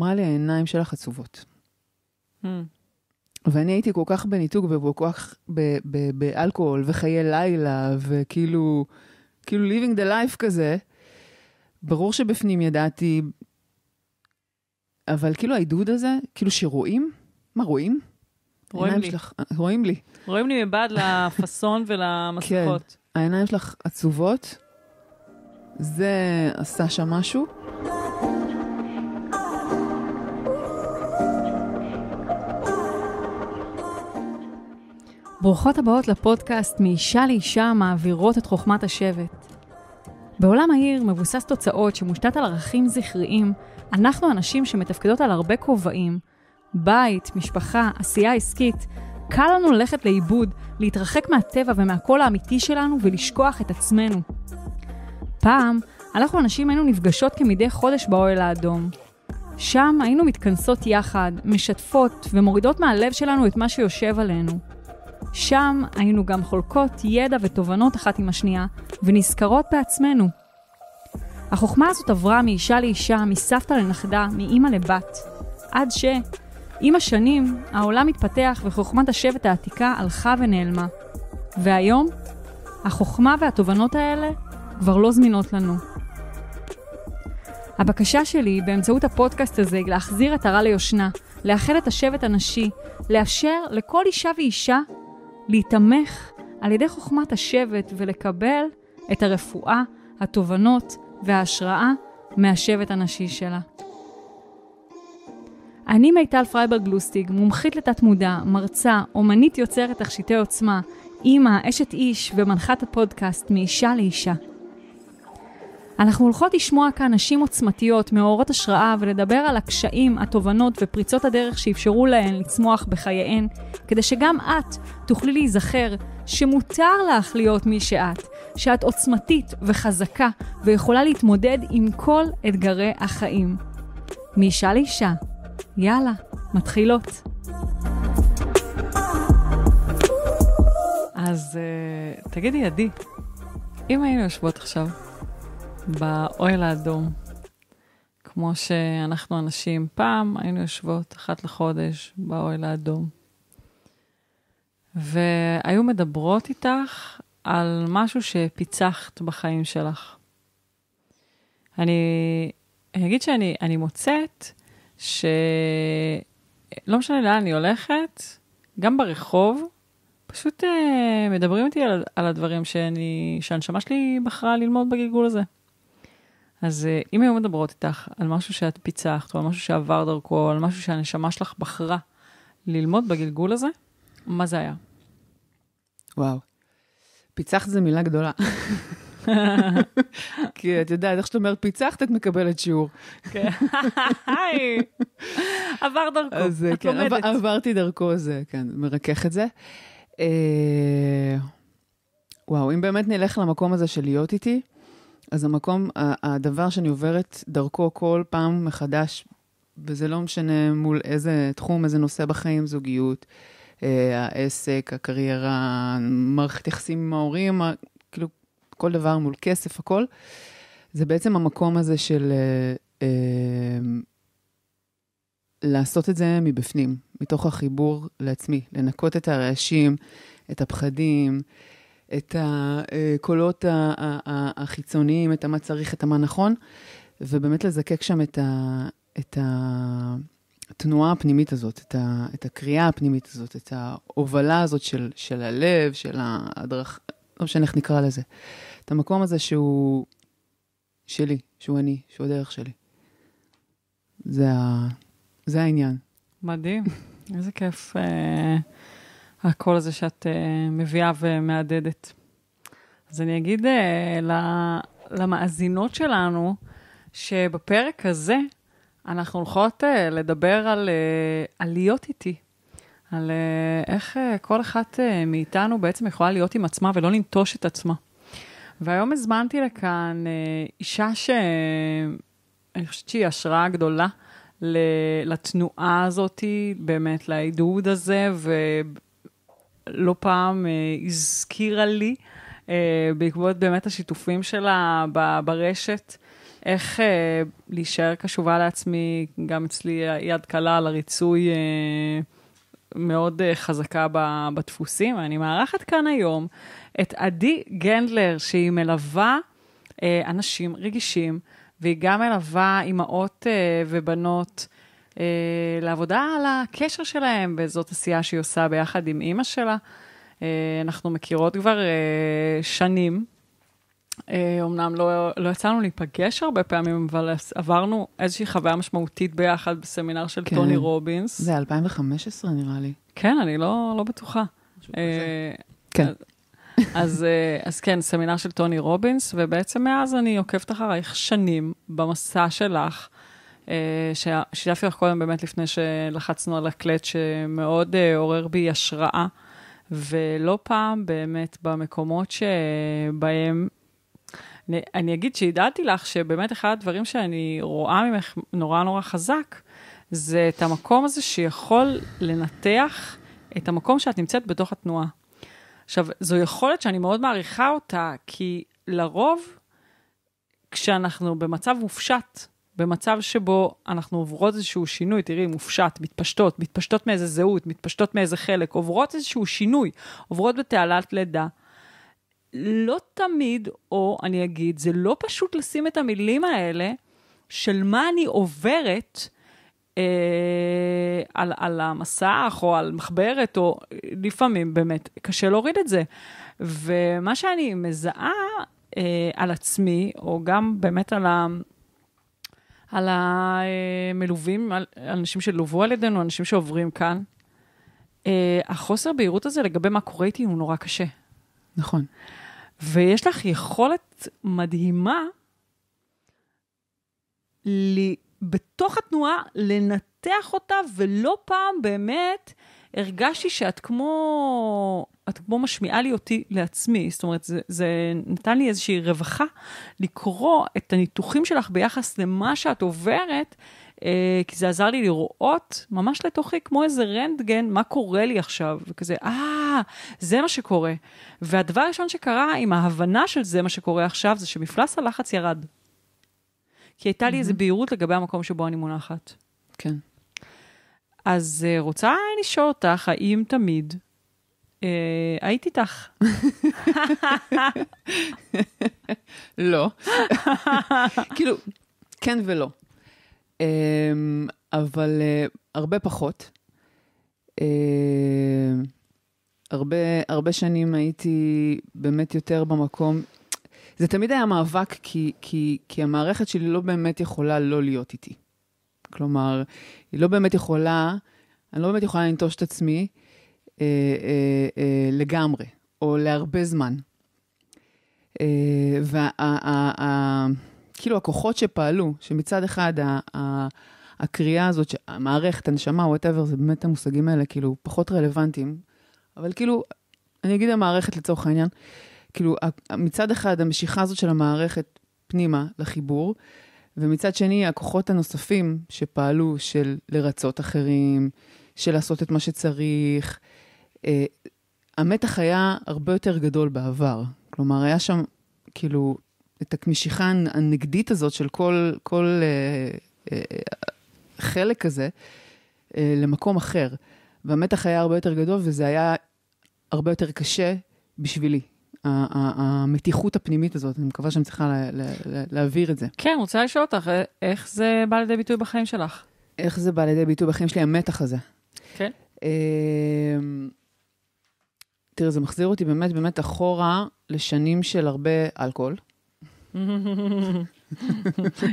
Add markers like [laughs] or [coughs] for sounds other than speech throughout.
אמרה לי, העיניים שלך עצובות. Hmm. ואני הייתי כל כך בניתוק וכל כך באלכוהול וחיי לילה, וכאילו, כאילו living the life כזה. ברור שבפנים ידעתי, אבל כאילו העידוד הזה, כאילו שרואים, מה רואים? רואים לי. שלך, רואים לי. רואים לי מבעד לפאסון ולמסכות. [laughs] העיניים שלך עצובות, זה עשה שם משהו. ברוכות הבאות לפודקאסט מאישה לאישה מעבירות את חוכמת השבט. בעולם מהיר מבוסס תוצאות שמושתת על ערכים זכריים, אנחנו הנשים שמתפקדות על הרבה כובעים, בית, משפחה, עשייה עסקית, קל לנו ללכת לאיבוד, להתרחק מהטבע ומהקול האמיתי שלנו ולשכוח את עצמנו. פעם, אנחנו הנשים היינו נפגשות כמדי חודש באוהל האדום. שם היינו מתכנסות יחד, משתפות ומורידות מהלב שלנו את מה שיושב עלינו. שם היינו גם חולקות ידע ותובנות אחת עם השנייה, ונזכרות בעצמנו. החוכמה הזאת עברה מאישה לאישה, מסבתא לנכדה, מאימא לבת, עד ש... עם השנים, העולם התפתח וחוכמת השבט העתיקה הלכה ונעלמה. והיום, החוכמה והתובנות האלה כבר לא זמינות לנו. הבקשה שלי באמצעות הפודקאסט הזה היא להחזיר את העטרה ליושנה, לאחד את השבט הנשי, לאפשר לכל אישה ואישה להיתמך על ידי חוכמת השבט ולקבל את הרפואה, התובנות וההשראה מהשבט הנשי שלה. אני מיטל פרייברג גלוסטיג, מומחית לתת-מודע, מרצה, אומנית יוצרת תכשיטי עוצמה, אימא, אשת איש ומנחת הפודקאסט מאישה לאישה. אנחנו הולכות לשמוע כאן נשים עוצמתיות, מאורות השראה, ולדבר על הקשיים, התובנות ופריצות הדרך שאפשרו להן לצמוח בחייהן, כדי שגם את תוכלי להיזכר שמותר לך להיות מי שאת, שאת עוצמתית וחזקה ויכולה להתמודד עם כל אתגרי החיים. מאישה לאישה. יאללה, מתחילות. אז uh, תגידי, עדי, אם היינו יושבות עכשיו באוהל האדום, כמו שאנחנו הנשים פעם היינו יושבות אחת לחודש באוהל האדום, והיו מדברות איתך על משהו שפיצחת בחיים שלך. אני, אני אגיד שאני אני מוצאת שלא משנה לאן אני הולכת, גם ברחוב, פשוט אה, מדברים איתי על, על הדברים שאני, שהנשמה שלי בחרה ללמוד בגלגול הזה. אז אה, אם היו מדברות איתך על משהו שאת פיצחת, או על משהו שעבר דרכו, או על משהו שהנשמה שלך בחרה ללמוד בגלגול הזה, מה זה היה? וואו. פיצחת זה מילה גדולה. [laughs] כי את יודעת, איך שאת אומרת פיצחת, את מקבלת שיעור. כן. היי, עבר דרכו, אז אה, את כן, לומדת. עבר- עברתי דרכו, זה, כן, מרכך את זה. אה, וואו, אם באמת נלך למקום הזה של להיות איתי, אז המקום, הדבר שאני עוברת דרכו כל פעם מחדש, וזה לא משנה מול איזה תחום, איזה נושא בחיים, זוגיות, אה, העסק, הקריירה, מערכת יחסים עם ההורים, כאילו, כל דבר מול כסף, הכל. זה בעצם המקום הזה של אה, אה, לעשות את זה מבפנים, מתוך החיבור לעצמי, לנקות את הרעשים, את הפחדים, את הקולות החיצוניים, את המה צריך, את המה נכון, ובאמת לזקק שם את, ה, את התנועה הפנימית הזאת, את, ה, את הקריאה הפנימית הזאת, את ההובלה הזאת של, של הלב, של הדרך, לא משנה איך נקרא לזה. את המקום הזה שהוא שלי, שהוא אני, שהוא הדרך שלי. זה, ה, זה העניין. מדהים, איזה כיף אה, הקול הזה שאת אה, מביאה ומהדהדת. אז אני אגיד אה, ל- למאזינות שלנו, שבפרק הזה אנחנו הולכות אה, לדבר על, אה, על להיות איתי, על אה, איך אה, כל אחת אה, מאיתנו בעצם יכולה להיות עם עצמה ולא לנטוש את עצמה. והיום הזמנתי לכאן אה, אישה שאני חושבת שהיא השראה גדולה לתנועה הזאת, באמת, לעידוד הזה, ולא פעם אה, הזכירה לי, אה, בעקבות באמת השיתופים שלה ברשת, איך אה, להישאר קשובה לעצמי, גם אצלי יד קלה על הריצוי מאוד חזקה בדפוסים. אני מארחת כאן היום את עדי גנדלר, שהיא מלווה אנשים רגישים, והיא גם מלווה אימהות ובנות לעבודה על הקשר שלהם, וזאת עשייה שהיא עושה ביחד עם אימא שלה. אה, אנחנו מכירות כבר אה, שנים. אומנם לא, לא יצאנו להיפגש הרבה פעמים, אבל עברנו איזושהי חוויה משמעותית ביחד בסמינר של כן. טוני רובינס. זה 2015 נראה לי. כן, אני לא, לא בטוחה. כן. אז, אז כן, סמינר של טוני רובינס, ובעצם מאז אני עוקבת אחרייך שנים במסע שלך. ששיתפתי לך קודם באמת לפני שלחצנו על הקלט, שמאוד עורר בי השראה. ולא פעם באמת במקומות שבהם... אני, אני אגיד שהדעתי לך שבאמת אחד הדברים שאני רואה ממך נורא נורא חזק, זה את המקום הזה שיכול לנתח את המקום שאת נמצאת בתוך התנועה. עכשיו, זו יכולת שאני מאוד מעריכה אותה, כי לרוב, כשאנחנו במצב מופשט, במצב שבו אנחנו עוברות איזשהו שינוי, תראי, מופשט, מתפשטות, מתפשטות מאיזה זהות, מתפשטות מאיזה חלק, עוברות איזשהו שינוי, עוברות בתעלת לידה. לא תמיד, או אני אגיד, זה לא פשוט לשים את המילים האלה של מה אני עוברת אה, על, על המסך או על מחברת, או לפעמים באמת קשה להוריד את זה. ומה שאני מזהה אה, על עצמי, או גם באמת על ה... על המלווים, על אנשים שלוו על ידינו, אנשים שעוברים כאן. Uh, החוסר בהירות הזה לגבי מה קורה איתי הוא נורא קשה. נכון. ויש לך יכולת מדהימה לי, בתוך התנועה לנתח אותה, ולא פעם באמת הרגשתי שאת כמו את כמו משמיעה לי אותי לעצמי, זאת אומרת, זה, זה נתן לי איזושהי רווחה לקרוא את הניתוחים שלך ביחס למה שאת עוברת, אה, כי זה עזר לי לראות ממש לתוכי כמו איזה רנטגן, מה קורה לי עכשיו, וכזה, אה, זה מה שקורה. והדבר הראשון שקרה עם ההבנה של זה מה שקורה עכשיו, זה שמפלס הלחץ ירד. כי הייתה לי mm-hmm. איזו בהירות לגבי המקום שבו אני מונחת. כן. אז uh, רוצה לשאול אותך, האם תמיד אה, היית איתך. לא. כאילו, כן ולא. אמ, אבל אה, הרבה פחות. אה, הרבה, הרבה שנים הייתי באמת יותר במקום. זה תמיד היה מאבק, כי, כי, כי המערכת שלי לא באמת יכולה לא להיות איתי. כלומר, היא לא באמת יכולה, אני לא באמת יכולה לנטוש את עצמי, אה, אה, אה, לגמרי, או להרבה זמן. וכאילו הכוחות שפעלו, שמצד אחד הקריאה הזאת, המערכת, הנשמה, וואטאבר, זה באמת המושגים האלה כאילו פחות רלוונטיים, אבל כאילו, אני אגיד המערכת לצורך העניין, כאילו מצד אחד המשיכה הזאת של המערכת פנימה לחיבור, ומצד שני הכוחות הנוספים שפעלו של לרצות אחרים, של לעשות את מה שצריך, אה, המתח היה הרבה יותר גדול בעבר. כלומר, היה שם, כאילו, את המשיכה הנגדית הזאת של כל, כל אה, אה, חלק כזה אה, למקום אחר. והמתח היה הרבה יותר גדול, וזה היה הרבה יותר קשה בשבילי. המתיחות הפנימית הזאת, אני מקווה שאני צריכה לה, לה, לה, להעביר את זה. כן, רוצה לשאול אותך, איך זה בא לידי ביטוי בחיים שלך? איך זה בא לידי ביטוי בחיים שלי, המתח הזה. כן. אה, תראה, זה מחזיר אותי באמת באמת אחורה לשנים של הרבה אלכוהול.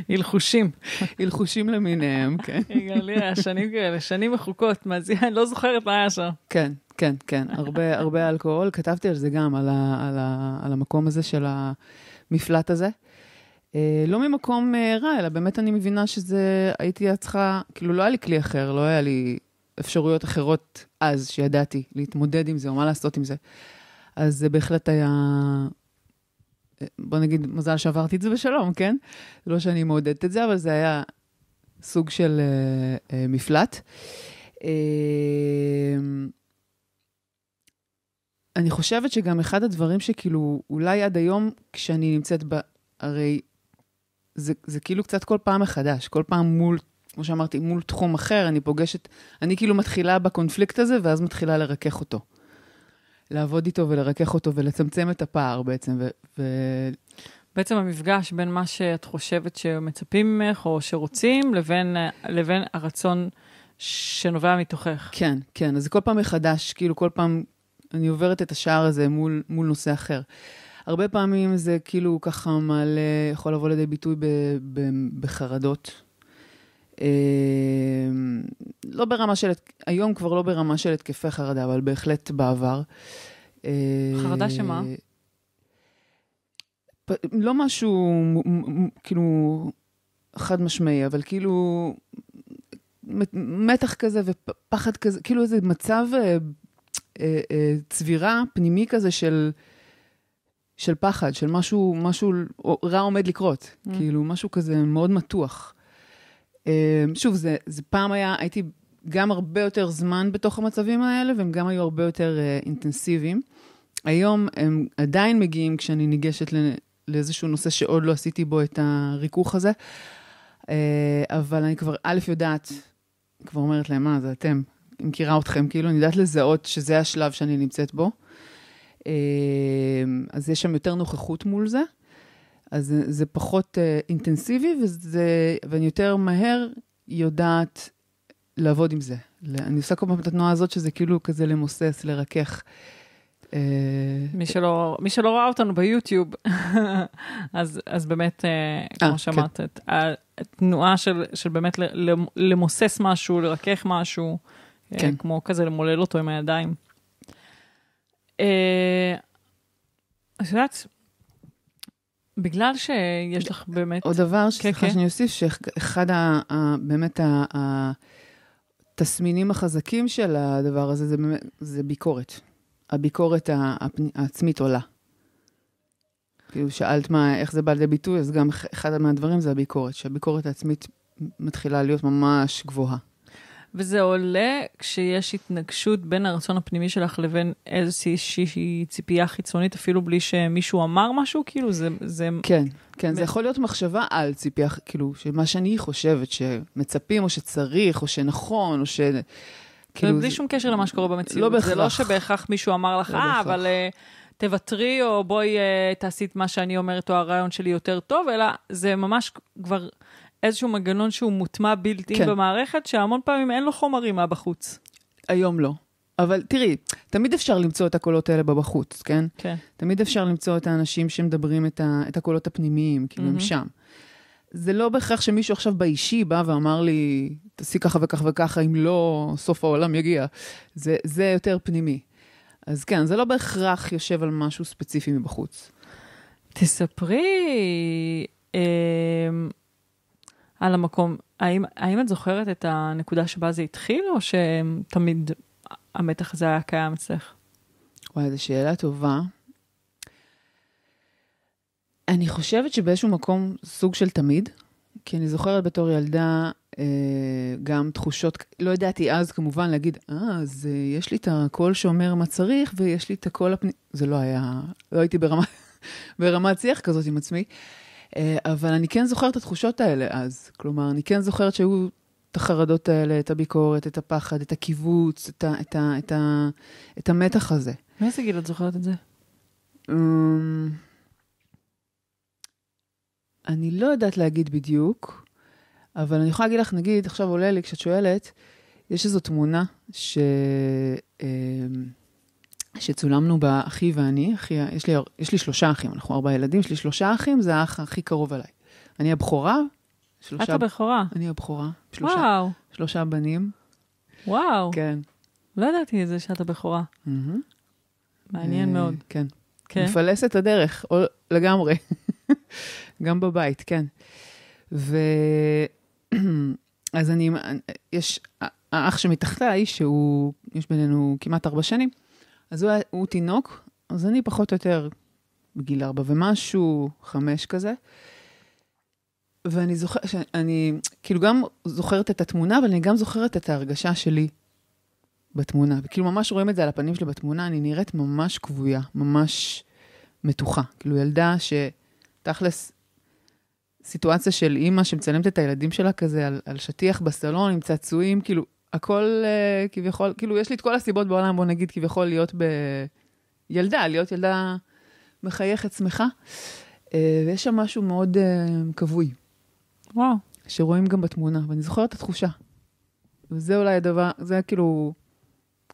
הלחושים. הלחושים למיניהם, כן. היה שנים כאלה, שנים מחוקות, אני לא זוכרת מה היה שם. כן, כן, כן, הרבה, הרבה אלכוהול. כתבתי על זה גם, על, ה, על, ה, על המקום הזה של המפלט הזה. אה, לא ממקום אה, רע, אלא באמת אני מבינה שזה, הייתי צריכה, כאילו לא היה לי כלי אחר, לא היה לי אפשרויות אחרות אז, שידעתי להתמודד עם זה, או מה לעשות עם זה. אז זה בהחלט היה, בוא נגיד, מזל שעברתי את זה בשלום, כן? לא שאני מעודדת את זה, אבל זה היה סוג של uh, uh, מפלט. Uh, אני חושבת שגם אחד הדברים שכאילו, אולי עד היום, כשאני נמצאת ב... הרי זה, זה כאילו קצת כל פעם מחדש, כל פעם מול, כמו שאמרתי, מול תחום אחר, אני פוגשת, אני כאילו מתחילה בקונפליקט הזה, ואז מתחילה לרכך אותו. לעבוד איתו ולרכך אותו ולצמצם את הפער בעצם, ו... ו... בעצם המפגש בין מה שאת חושבת שמצפים ממך או שרוצים, לבין, לבין הרצון שנובע מתוכך. כן, כן, אז כל פעם מחדש, כאילו כל פעם אני עוברת את השער הזה מול, מול נושא אחר. הרבה פעמים זה כאילו ככה מעלה, יכול לבוא לידי ביטוי ב, ב, בחרדות. אה, לא ברמה של, היום כבר לא ברמה של התקפי חרדה, אבל בהחלט בעבר. אה, חרדה שמה? לא משהו כאילו חד משמעי, אבל כאילו מתח כזה ופחד כזה, כאילו איזה מצב אה, אה, אה, צבירה פנימי כזה של, של פחד, של משהו, משהו רע עומד לקרות, mm. כאילו משהו כזה מאוד מתוח. אה, שוב, זה, זה פעם היה, הייתי גם הרבה יותר זמן בתוך המצבים האלה, והם גם היו הרבה יותר אה, אינטנסיביים. היום הם עדיין מגיעים כשאני ניגשת לאיזשהו נושא שעוד לא עשיתי בו את הריכוך הזה, אה, אבל אני כבר, א', יודעת, כבר אומרת להם, מה, זה אתם, אני מכירה אתכם, כאילו, אני יודעת לזהות שזה השלב שאני נמצאת בו. אה, אז יש שם יותר נוכחות מול זה, אז זה, זה פחות uh, אינטנסיבי, וזה, ואני יותר מהר יודעת לעבוד עם זה. אני עושה כל פעם את התנועה הזאת, שזה כאילו כזה למוסס, לרכך. אה, מי שלא, מי שלא ראה אותנו ביוטיוב, [laughs] אז, אז באמת, כמו כן. שאמרת, כן. התנועה של, של באמת למוסס משהו, לרכך משהו. כן. כמו כזה למולל אותו עם הידיים. אה, את יודעת, בגלל שיש לך באמת... עוד דבר, סליחה כן, שאני אוסיף, שאחד ה, ה, באמת התסמינים החזקים של הדבר הזה, זה, באמת, זה ביקורת. הביקורת העצמית עולה. כאילו, שאלת מה, איך זה בא לידי ביטוי, אז גם אחד מהדברים זה הביקורת, שהביקורת העצמית מתחילה להיות ממש גבוהה. וזה עולה כשיש התנגשות בין הרצון הפנימי שלך לבין איזושהי ציפייה חיצונית, אפילו בלי שמישהו אמר משהו, כאילו זה... זה... כן, כן, זה יכול להיות מחשבה על ציפייה, כאילו, שמה שאני חושבת שמצפים, או שצריך, או שנכון, או ש... כאילו... בלי שום קשר למה שקורה במציאות. לא בהכרח. זה לא שבהכרח מישהו אמר לך, לא אה, אבל... Uh, תוותרי, או בואי uh, תעשי את מה שאני אומרת, או הרעיון שלי יותר טוב, אלא זה ממש כבר איזשהו מנגנון שהוא מוטמע בלתי כן. במערכת, שהמון פעמים אין לו חומרים מהבחוץ. היום לא. אבל תראי, תמיד אפשר למצוא את הקולות האלה בבחוץ, כן? כן. תמיד אפשר למצוא את האנשים שמדברים את, ה, את הקולות הפנימיים, כאילו mm-hmm. הם שם. זה לא בהכרח שמישהו עכשיו באישי בא ואמר לי, תעשי ככה וככה וככה, אם לא, סוף העולם יגיע. זה, זה יותר פנימי. אז כן, זה לא בהכרח יושב על משהו ספציפי מבחוץ. תספרי, אה, על המקום. האם, האם את זוכרת את הנקודה שבה זה התחיל, או שתמיד המתח הזה היה קיים אצלך? וואי, זו שאלה טובה. אני חושבת שבאיזשהו מקום סוג של תמיד, כי אני זוכרת בתור ילדה אה, גם תחושות, לא ידעתי אז כמובן להגיד, אה, אז אה, יש לי את הקול שאומר מה צריך, ויש לי את הקול הפנים... זה לא היה, לא הייתי ברמה, [laughs] ברמת שיח כזאת עם עצמי. אבל אני כן זוכרת את התחושות האלה אז. כלומר, אני כן זוכרת שהיו את החרדות האלה, את הביקורת, את הפחד, את הקיבוץ, את, ה, את, ה, את, ה, את המתח הזה. מאיזה גיל את זוכרת את זה? Um, אני לא יודעת להגיד בדיוק, אבל אני יכולה להגיד לך, נגיד, עכשיו עולה לי, כשאת שואלת, יש איזו תמונה ש... שצולמנו בה אחי ואני, אחי, יש, לי, יש לי שלושה אחים, אנחנו ארבעה ילדים, יש לי שלושה אחים, זה האח הכי קרוב אליי. אני הבכורה. שלושה, את הבכורה? אני הבכורה. שלושה, וואו. שלושה בנים. וואו. כן. לא ידעתי את זה שאת הבכורה. Mm-hmm. מעניין מאוד. כן. כן. מפלס את הדרך, או, לגמרי. [laughs] גם בבית, כן. ו... [clears throat] אז אני, יש האח שמתחתיי, שהוא, יש בינינו כמעט ארבע שנים, אז הוא, הוא תינוק, אז אני פחות או יותר בגיל ארבע ומשהו, חמש כזה. ואני זוכרת, אני כאילו גם זוכרת את התמונה, אבל אני גם זוכרת את ההרגשה שלי בתמונה. וכאילו ממש רואים את זה על הפנים שלי בתמונה, אני נראית ממש כבויה, ממש מתוחה. כאילו ילדה שתכלס סיטואציה של אימא שמצלמת את הילדים שלה כזה על, על שטיח בסלון עם צעצועים, כאילו, הכל uh, כביכול, כאילו, יש לי את כל הסיבות בעולם, בוא נגיד, כביכול להיות בילדה, להיות ילדה מחייכת, שמחה. Uh, ויש שם משהו מאוד uh, כבוי. וואו. שרואים גם בתמונה, ואני זוכרת את התחושה. וזה אולי הדבר, זה כאילו,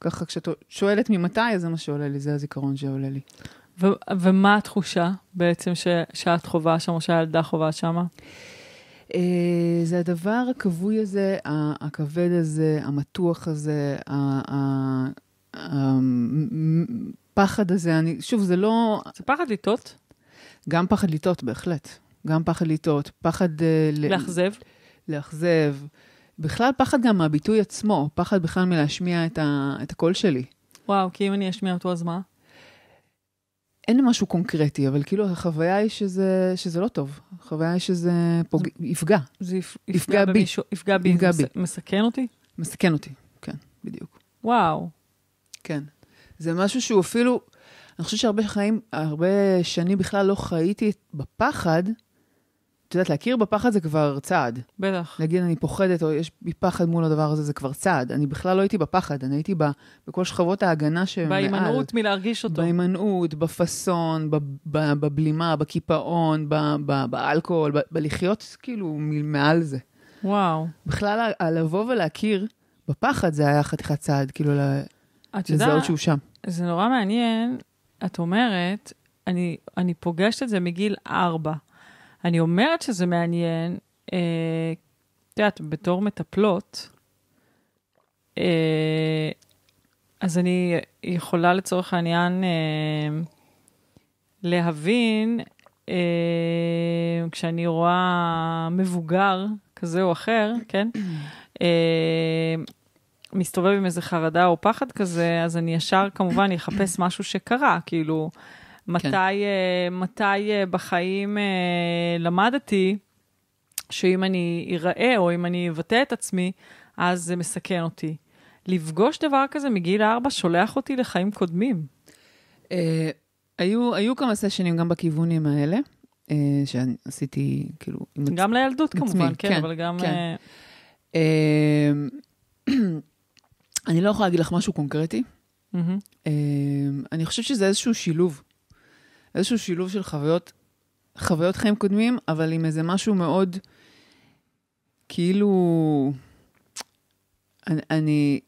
ככה, כשאת שואלת ממתי, אז זה מה שעולה לי, זה הזיכרון שעולה לי. ו- ומה התחושה בעצם ש- שאת חווה שם, או שהילדה חווה שם? Uh, זה הדבר הכבוי הזה, הכבד הזה, המתוח הזה, הפחד הזה, אני, שוב, זה לא... זה פחד לטעות? גם פחד לטעות, בהחלט. גם פחד לטעות, פחד... Uh, לאכזב? לאכזב. בכלל פחד גם מהביטוי עצמו, פחד בכלל מלהשמיע את, ה, את הקול שלי. וואו, כי אם אני אשמיע אותו, אז מה? אין משהו קונקרטי, אבל כאילו החוויה היא שזה, שזה לא טוב. החוויה היא שזה פוג... זה, יפגע. זה יפ, יפגע, יפגע בי. במישהו, יפגע בי. יפגע בי. מסכן אותי? מסכן אותי, כן, בדיוק. וואו. כן. זה משהו שהוא אפילו, אני חושבת שהרבה חיים, הרבה שנים בכלל לא חייתי בפחד, את יודעת, להכיר בפחד זה כבר צעד. בטח. להגיד, אני פוחדת, או יש בי פחד מול הדבר הזה, זה כבר צעד. אני בכלל לא הייתי בפחד, אני הייתי ב, בכל שכבות ההגנה שמעל. בהימנעות מלהרגיש אותו. בהימנעות, בפאסון, בבלימה, בקיפאון, באלכוהול, בלחיות כאילו מעל זה. וואו. בכלל, לבוא ולהכיר בפחד זה היה חתיכת צעד, כאילו, לזהות שהוא שם. זה נורא מעניין, את אומרת, אני, אני פוגשת את זה מגיל ארבע. אני אומרת שזה מעניין, אה, את יודעת, בתור מטפלות, אה, אז אני יכולה לצורך העניין אה, להבין, אה, כשאני רואה מבוגר כזה או אחר, כן? אה, מסתובב עם איזה חרדה או פחד כזה, אז אני ישר כמובן אחפש משהו שקרה, כאילו, מתי, כן. uh, מתי uh, בחיים uh, למדתי שאם אני אראה או אם אני אבטא את עצמי, אז זה מסכן אותי. לפגוש דבר כזה מגיל ארבע שולח אותי לחיים קודמים. Uh, היו, היו כמה סשנים גם בכיוונים האלה, uh, שעשיתי כאילו... גם לילדות כמובן, כן, כן, אבל גם... כן. Uh... [clears throat] Uh, אני לא יכולה להגיד לך משהו קונקרטי. Mm-hmm. Uh, אני חושבת שזה איזשהו שילוב. איזשהו שילוב של חוויות, חוויות חיים קודמים, אבל עם איזה משהו מאוד, כאילו, אני, אני,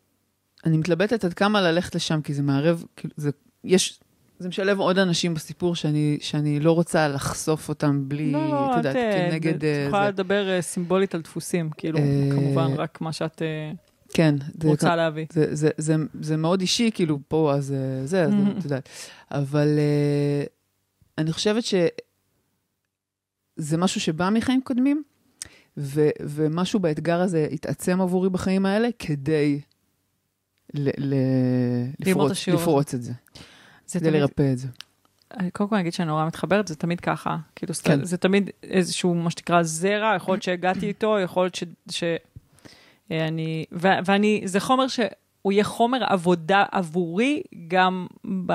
אני מתלבטת עד כמה ללכת לשם, כי זה מערב, כאילו, זה, יש, זה משלב עוד אנשים בסיפור שאני, שאני לא רוצה לחשוף אותם בלי, לא, לא, את יודעת, כנגד... את יכולה לדבר סימבולית על דפוסים, כאילו, כמובן, רק מה שאת... כן. רוצה זה, להביא. זה, זה, זה, זה מאוד אישי, כאילו, פה, אז זה, אז [laughs] את יודעת. אבל אני חושבת שזה משהו שבא מחיים קודמים, ו, ומשהו באתגר הזה התעצם עבורי בחיים האלה כדי ל, ל, לפרוץ, לפרוץ את זה. זה כדי תמיד, לרפא את זה. אני קודם כל אגיד שאני נורא מתחברת, זה תמיד ככה. כאילו, כן. זה, זה תמיד איזשהו, מה שנקרא, זרע, יכול להיות שהגעתי איתו, יכול להיות ש... ש אני, ו, ואני, זה חומר שהוא יהיה חומר עבודה עבורי גם ב,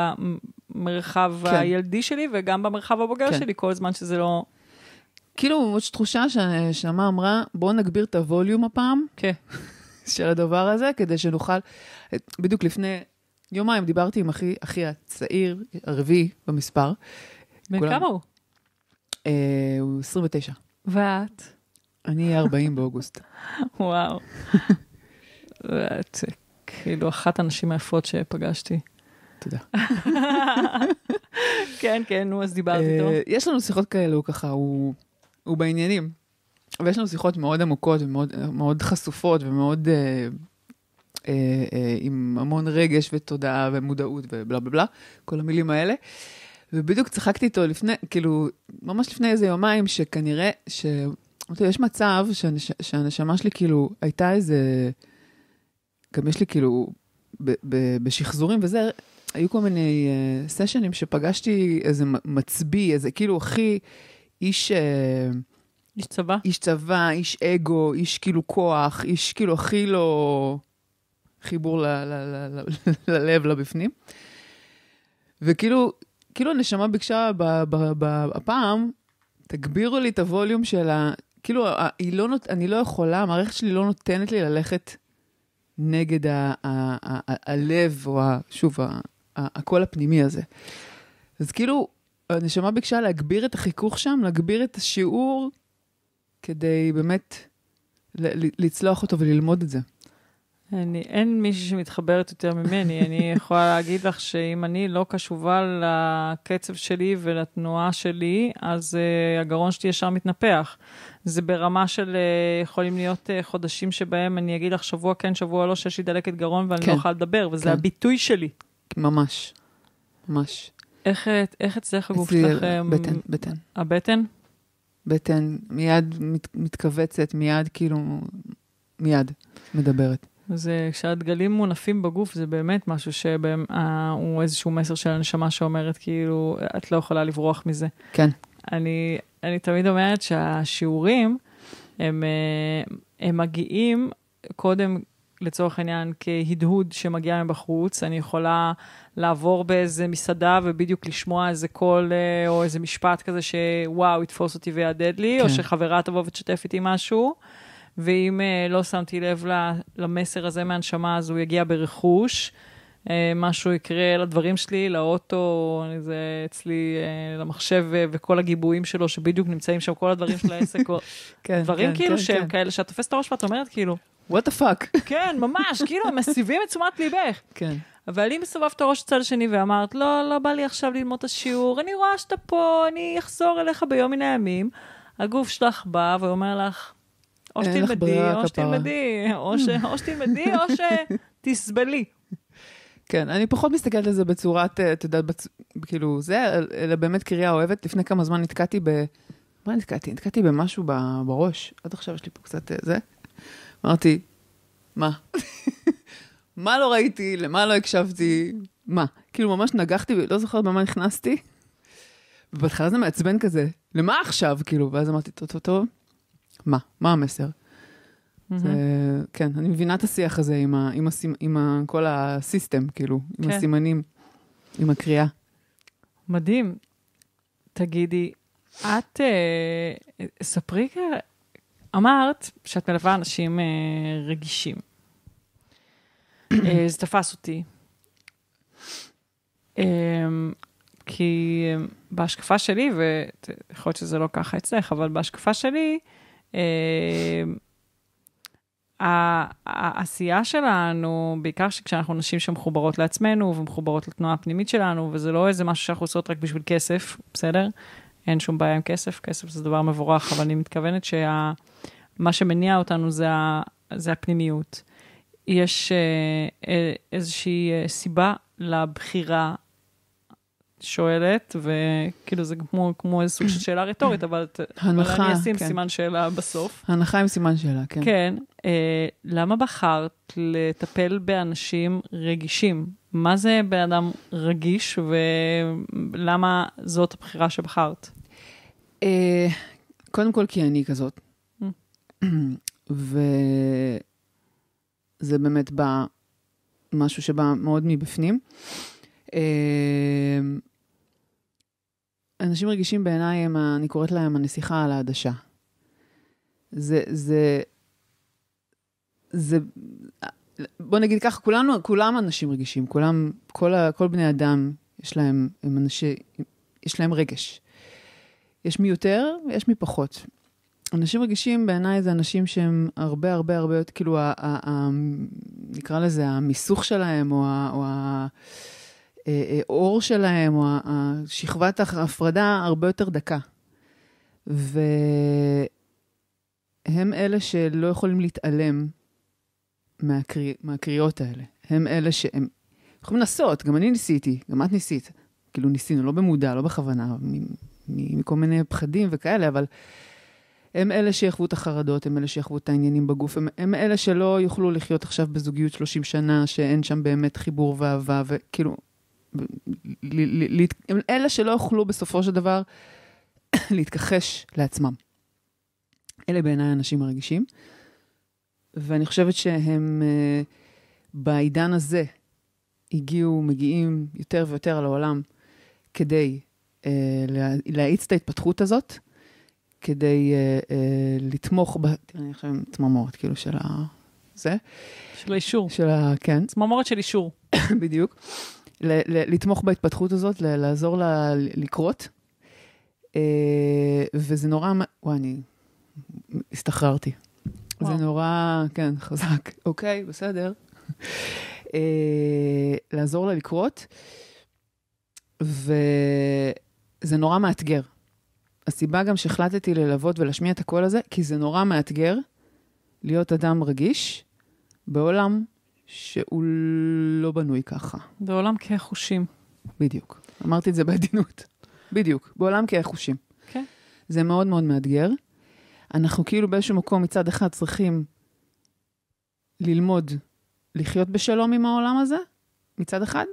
במרחב כן. הילדי שלי וגם במרחב הבוגר כן. שלי, כל זמן שזה לא... כאילו, יש תחושה שנשמה אמרה, בואו נגביר את הווליום הפעם. כן. [laughs] של הדבר הזה, כדי שנוכל... בדיוק לפני יומיים דיברתי עם אחי, אחי הצעיר, הרביעי במספר. בן כמה הוא? אה, הוא 29. ואת? אני אהיה 40 באוגוסט. [laughs] וואו. [laughs] ואת כאילו אחת הנשים היפות שפגשתי. תודה. [laughs] כן, כן, נו, אז דיברת איתו. אה, יש לנו שיחות כאלו, ככה, הוא, הוא בעניינים. ויש לנו שיחות מאוד עמוקות ומאוד חשופות ומאוד אה, אה, אה, עם המון רגש ותודעה ומודעות ובלה בלה בלה, כל המילים האלה. ובדיוק צחקתי איתו לפני, כאילו, ממש לפני איזה יומיים, שכנראה, ש... יש מצב שהנש... שהנשמה שלי, כאילו, הייתה איזה... גם יש לי כאילו, ב... ב... בשחזורים וזה, היו כל מיני uh, סשנים שפגשתי איזה מצביא, איזה כאילו הכי איש... Uh, איש צבא? איש צבא, איש אגו, איש כאילו כוח, איש כאילו הכי לא חיבור ל- ל- ל- ל- ללב, לבפנים. וכאילו, כאילו הנשמה ביקשה הפעם, תגבירו לי את הווליום של ה... כאילו, היא לא נות... אני לא יכולה, המערכת שלי לא נותנת לי ללכת נגד ה... ה... ה... ה... הלב, או ה... שוב, ה... הקול הפנימי הזה. אז כאילו, הנשמה ביקשה להגביר את החיכוך שם, להגביר את השיעור, כדי באמת לצלוח אותו וללמוד את זה. אני, אין מישהי שמתחברת יותר ממני. אני [laughs] יכולה להגיד לך שאם אני לא קשובה לקצב שלי ולתנועה שלי, אז uh, הגרון שלי ישר מתנפח. זה ברמה של, uh, יכולים להיות uh, חודשים שבהם אני אגיד לך שבוע כן, שבוע לא, שיש לי דלקת גרון ואני כן. לא יכולה לדבר, וזה כן. הביטוי שלי. ממש. ממש. איך, איך אצלך הגוף? אמ, בטן, בטן. הבטן? בטן מיד מת, מתכווצת, מיד כאילו, מיד מדברת. זה, כשהדגלים מונפים בגוף, זה באמת משהו שהוא איזשהו מסר של הנשמה שאומרת, כאילו, את לא יכולה לברוח מזה. כן. אני, אני תמיד אומרת שהשיעורים, הם, אה, הם מגיעים קודם, לצורך העניין, כהדהוד שמגיע מבחוץ. אני יכולה לעבור באיזה מסעדה ובדיוק לשמוע איזה קול אה, או איזה משפט כזה שוואו, יתפוס אותי ויהדהד לי, כן. או שחברה תבוא ותשתף איתי משהו. ואם uh, לא שמתי לב למסר הזה מהנשמה, אז הוא יגיע ברכוש. Uh, משהו יקרה לדברים שלי, לאוטו, זה אצלי, uh, למחשב uh, וכל הגיבויים שלו, שבדיוק נמצאים שם, כל הדברים של העסק, או [laughs] כן, דברים כן, כאילו כן, שהם כן. כאלה, שאת תופסת את הראש ואת אומרת כאילו, what the fuck. [laughs] כן, ממש, כאילו, הם מסבים את תשומת ליבך. כן. אבל אם סובבת את הראש לצד השני ואמרת, לא, לא בא לי עכשיו ללמוד את השיעור, אני רואה שאתה פה, אני אחזור אליך ביום מן הימים, הגוף שלך בא ואומר לך, או שתלמדי, או כפרה." שתלמדי, או שתלמדי, או [laughs] שתסבלי. כן, אני פחות מסתכלת על זה בצורת, אה, את יודעת, בצ... כאילו, זה, אלא באמת קריאה אוהבת. לפני כמה זמן נתקעתי ב... מה נתקעתי? נתקעתי במשהו ב- בראש. עד עכשיו יש לי פה קצת אה, זה. אמרתי, מה? [laughs] מה לא ראיתי? למה לא הקשבתי? מה? כאילו, ממש נגחתי ולא זוכרת במה נכנסתי. ובהתחלה זה מעצבן כזה, למה עכשיו? כאילו, ואז אמרתי, טוב, טוב, טוב, מה? מה המסר? זה, כן, אני מבינה את השיח הזה עם, ה, עם, הסימ, עם ה, כל הסיסטם, כאילו, עם כן. הסימנים, עם הקריאה. מדהים. תגידי, את, אה, ספרי, אמרת שאת מלווה אנשים אה, רגישים. אה, זה תפס אותי. אה, כי בהשקפה שלי, ויכול להיות שזה לא ככה אצלך, אבל בהשקפה שלי, אה, העשייה שלנו, בעיקר כשאנחנו נשים שמחוברות לעצמנו ומחוברות לתנועה הפנימית שלנו, וזה לא איזה משהו שאנחנו עושות רק בשביל כסף, בסדר? אין שום בעיה עם כסף, כסף זה דבר מבורך, אבל אני מתכוונת שמה שמניע אותנו זה, ה, זה הפנימיות. יש אה, אה, איזושהי אה, סיבה לבחירה שואלת, וכאילו זה כמו, כמו איזה סוג של שאלה רטורית, אבל, ת- אבל הנחה, אני אשים כן. סימן שאלה בסוף. הנחה עם סימן שאלה, כן. כן, אה, למה בחרת לטפל באנשים רגישים? מה זה בן אדם רגיש ולמה זאת הבחירה שבחרת? אה, קודם כל, כי אני כזאת. Mm. וזה באמת בא, משהו שבא מאוד מבפנים. אה, אנשים רגישים בעיניי אני קוראת להם הנסיכה על העדשה. זה, זה, זה, בוא נגיד ככה, כולנו, כולם אנשים רגישים, כולם, כל, ה, כל בני אדם, יש להם, הם אנשי, יש להם רגש. יש מי יותר ויש מי פחות. אנשים רגישים בעיניי זה אנשים שהם הרבה הרבה הרבה יותר, כאילו, ה, ה, ה, נקרא לזה המיסוך שלהם, או, ה, או ה, אה, אה, האור שלהם, או שכבת ההפרדה הרבה יותר דקה. והם אלה שלא יכולים להתעלם מהקריא, מהקריאות האלה. הם אלה שהם יכולים לנסות, גם אני ניסיתי, גם את ניסית. כאילו ניסינו, לא במודע, לא בכוונה, מכל מיני פחדים וכאלה, אבל הם אלה שיחוו את החרדות, הם אלה שיחוו את העניינים בגוף, הם, הם אלה שלא יוכלו לחיות עכשיו בזוגיות 30 שנה, שאין שם באמת חיבור ואהבה, וכאילו, ל- ל- ל- הם אלה שלא יוכלו בסופו של דבר [coughs] להתכחש לעצמם. אלה בעיניי האנשים הרגישים, ואני חושבת שהם אה, בעידן הזה הגיעו, מגיעים יותר ויותר על העולם כדי להאיץ את ההתפתחות הזאת, כדי אה, אה, לתמוך ב... תראה, אני עכשיו עם צמרמורת, כאילו, של ה... זה? של האישור. של ה... כן, צמרמורת של אישור. [coughs] בדיוק. לתמוך בהתפתחות הזאת, לעזור לה לקרות. אה, וזה נורא... וואי, אני הסתחררתי. זה נורא, כן, חזק. אוקיי, בסדר. אה, לעזור לה לקרות, וזה נורא מאתגר. הסיבה גם שהחלטתי ללוות ולהשמיע את הקול הזה, כי זה נורא מאתגר להיות אדם רגיש בעולם שהוא לא בנוי ככה. בעולם כחושים. בדיוק. אמרתי את זה בעדינות. בדיוק. בעולם כחושים. כן. זה מאוד מאוד מאתגר. אנחנו כאילו באיזשהו מקום מצד אחד צריכים ללמוד לחיות בשלום עם העולם הזה, מצד אחד,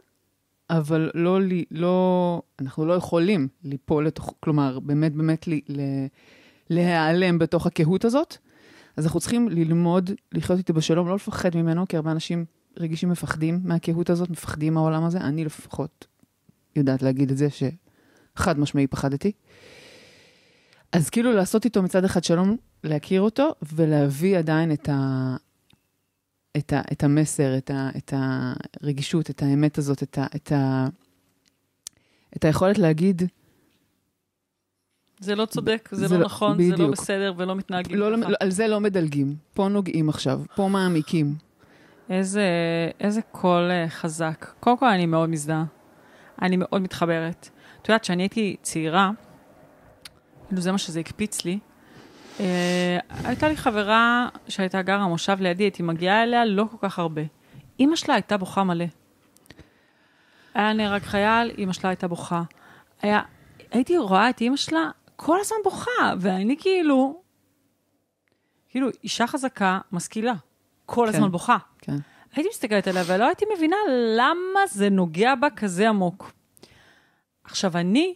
אבל לא, לא, אנחנו לא יכולים ליפול לתוך, כלומר, באמת באמת ל, ל, להיעלם בתוך הקהות הזאת. אז אנחנו צריכים ללמוד לחיות איתו בשלום, לא לפחד ממנו, כי הרבה אנשים רגישים מפחדים מהקהות הזאת, מפחדים מהעולם הזה. אני לפחות יודעת להגיד את זה, שחד משמעי פחדתי. אז כאילו לעשות איתו מצד אחד שלום, להכיר אותו, ולהביא עדיין את, ה, את, ה, את המסר, את, ה, את הרגישות, את האמת הזאת, את, ה, את, ה, את היכולת להגיד, זה לא צודק, זה, זה לא לא- נכון, זה לא בדיוק. בסדר ולא מתנהגים לא, ככה. לא, על זה לא מדלגים, פה נוגעים עכשיו, פה מעמיקים. איזה, איזה קול אה, חזק. קודם כל, אני מאוד מזדהה. אני מאוד מתחברת. את יודעת, כשאני הייתי צעירה, כאילו זה מה שזה הקפיץ לי, אה, הייתה לי חברה שהייתה גרה מושב לידי, הייתי מגיעה אליה לא כל כך הרבה. אימא שלה הייתה בוכה מלא. היה נהרג חייל, אימא שלה הייתה בוכה. היה, הייתי רואה את אימא שלה כל הזמן בוכה, ואני כאילו, כאילו, אישה חזקה, משכילה. כל כן. הזמן בוכה. כן. הייתי מסתכלת עליה ולא הייתי מבינה למה זה נוגע בה כזה עמוק. עכשיו, אני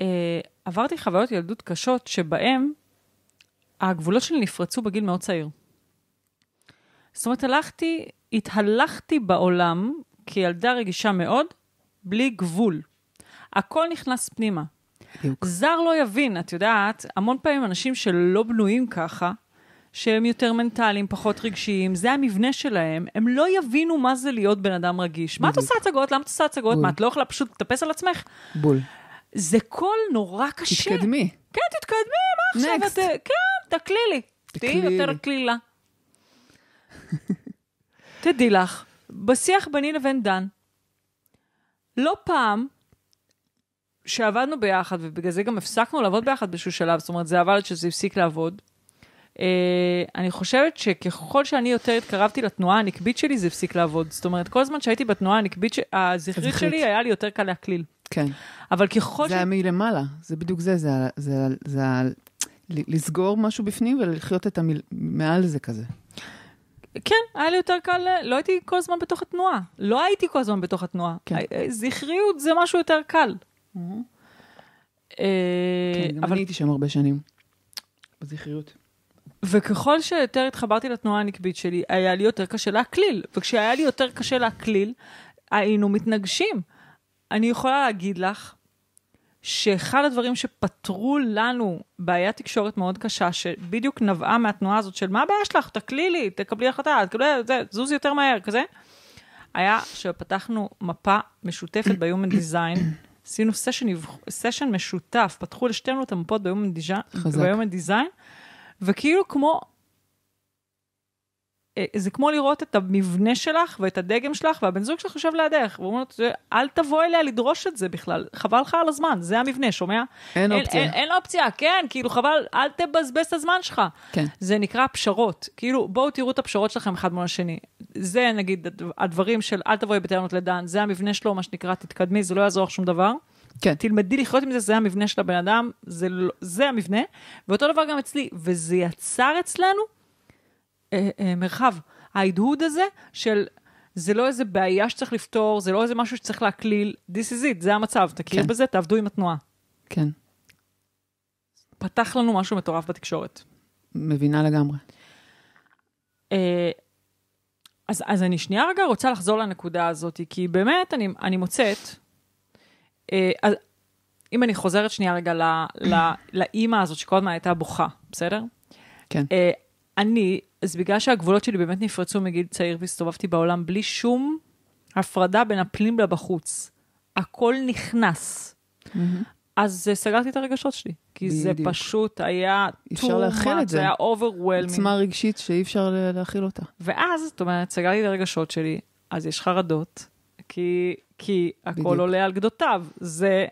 אה, עברתי חוויות ילדות קשות שבהן הגבולות שלי נפרצו בגיל מאוד צעיר. זאת אומרת, הלכתי, התהלכתי בעולם כילדה רגישה מאוד, בלי גבול. הכל נכנס פנימה. בדיוק. זר לא יבין, את יודעת, המון פעמים אנשים שלא בנויים ככה, שהם יותר מנטליים, פחות רגשיים, זה המבנה שלהם, הם לא יבינו מה זה להיות בן אדם רגיש. מה את. עושה הצגות? למה את עושה הצגות? בול. מה, את לא יכולה פשוט לטפס על עצמך? בול. זה קול נורא קשה. תתקדמי. כן, תתקדמי, מה עכשיו? Next. את, כן, תקלילי. תהיי. יותר קלילה. [laughs] תדעי לך, בשיח ביני לבין דן, לא פעם שעבדנו ביחד, ובגלל זה גם הפסקנו לעבוד ביחד באיזשהו שלב, זאת אומרת, זה עבד עד שזה הפסיק לעבוד. אה, אני חושבת שככל שאני יותר התקרבתי לתנועה הנקבית שלי, זה הפסיק לעבוד. זאת אומרת, כל זמן שהייתי בתנועה הנקבית, הזכרית. שלי, היה לי יותר קל להקליל. כן. אבל ככל ש... זה היה מלמעלה, זה בדיוק זה, זה, זה, זה, ה- ל- לסגור משהו בפנים ולחיות את המיל... מעל זה כזה. כן, היה לי יותר קל, לא הייתי כל הזמן בתוך התנועה. לא הייתי כל הזמן בתוך התנועה. כן. אה, זכריות זה משהו יותר קל. אה, כן, גם אבל אני הייתי שם הרבה שנים. בזכריות. וככל שיותר התחברתי לתנועה הנקבית שלי, היה לי יותר קשה להקליל. וכשהיה לי יותר קשה להקליל, היינו מתנגשים. אני יכולה להגיד לך שאחד הדברים שפתרו לנו בעיית תקשורת מאוד קשה, שבדיוק נבעה מהתנועה הזאת של מה הבעיה שלך, תקלילי, תקבלי החלטה, תקבלי, זה, זוזי יותר מהר, כזה, היה שפתחנו מפה משותפת ב-Human Design, עשינו סשן, סשן משותף, פתחו לשתינו את המפות ב-Human Design. ב-Human Design, וכאילו כמו, זה כמו לראות את המבנה שלך ואת הדגם שלך, והבן זוג שלך יושב לידך, והוא אומר, "זה- אל תבוא אליה לדרוש את זה בכלל, חבל לך על הזמן, זה המבנה, שומע? אין אופציה. אין, אין אופציה, כן, כאילו חבל, אל תבזבז את הזמן שלך. כן. זה נקרא פשרות. כאילו, בואו תראו את הפשרות שלכם אחד מול השני. זה נגיד הדברים של אל תבואי בטענות לדן, זה המבנה שלו, מה שנקרא, תתקדמי, זה לא יעזור לך שום דבר. כן. תלמדי לחיות עם זה, זה המבנה של הבן אדם, זה, לא, זה המבנה. ואותו דבר גם אצלי, וזה יצר אצלנו אה, אה, מרחב. ההדהוד הזה של, זה לא איזה בעיה שצריך לפתור, זה לא איזה משהו שצריך להקליל, this is it, זה המצב, תכיר כן. בזה, תעבדו עם התנועה. כן. פתח לנו משהו מטורף בתקשורת. מבינה לגמרי. אה, אז, אז אני שנייה רגע רוצה לחזור לנקודה הזאת, כי באמת אני, אני מוצאת, אה, אז אם אני חוזרת שנייה רגע ל- ל- [clears throat] לאימא הזאת שכל הזמן הייתה בוכה, בסדר? כן. אה, אני, אז בגלל שהגבולות שלי באמת נפרצו מגיל צעיר והסתובבתי בעולם בלי שום הפרדה בין הפנים לבחוץ, הכל נכנס. אז אה, סגרתי את הרגשות שלי, כי זה בדיוק. פשוט היה להכיל את זה זה. היה overwhelming. עוצמה רגשית שאי אפשר להכיל אותה. ואז, זאת אומרת, סגרתי את הרגשות שלי, אז יש חרדות, כי, כי הכל בדיוק. עולה על גדותיו. זה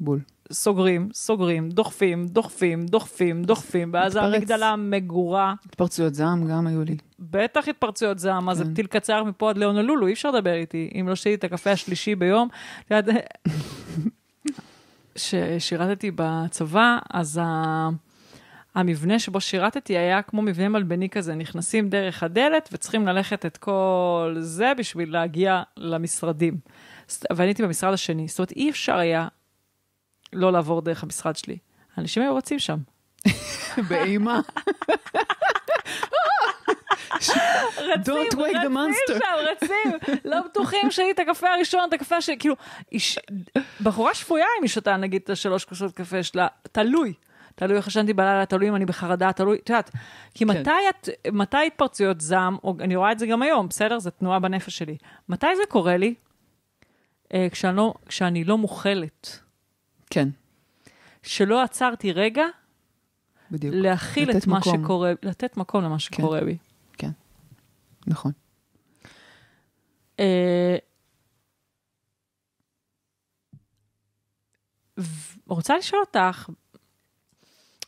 בול. סוגרים, סוגרים, דוחפים, דוחפים, דוחפים, דוחפים, ואז. המגדלה מגורה, התפרצויות זעם גם היו לי. בטח התפרצויות זעם, מה זה כן. טיל קצר מפה עד להונולולו, אי אפשר לדבר איתי, אם לא שתיתי את הקפה השלישי ביום. כששירתתי [laughs] בצבא, אז ה... המבנה שבו שירתתי היה כמו מבנה מלבני כזה, נכנסים דרך הדלת וצריכים ללכת את כל זה בשביל להגיע למשרדים. אז- ואני הייתי במשרד השני, זאת אומרת, אי אפשר היה לא לעבור דרך המשרד שלי. האנשים היו רצים שם. [laughs] באימה. Monster. רצים שם, רצים, לא בטוחים שהיא את הקפה הראשון, את הקפה ש... כאילו, איש... בחורה שפויה אם היא שותה נגיד את השלוש כוסות קפה שלה, תלוי. תלוי איך ישנתי בלילה, תלוי אם אני בחרדה, תלוי, את יודעת, כי מתי, את, מתי התפרצויות זעם, או אני רואה את זה גם היום, בסדר? זו תנועה בנפש שלי. מתי זה קורה לי? אה, כשאני לא, כשאני לא מוכלת. כן, שלא עצרתי רגע בדיוק. להכיל את מה מקום. שקורה, לתת מקום למה שקורה בי. נכון. אה, ו- רוצה לשאול אותך,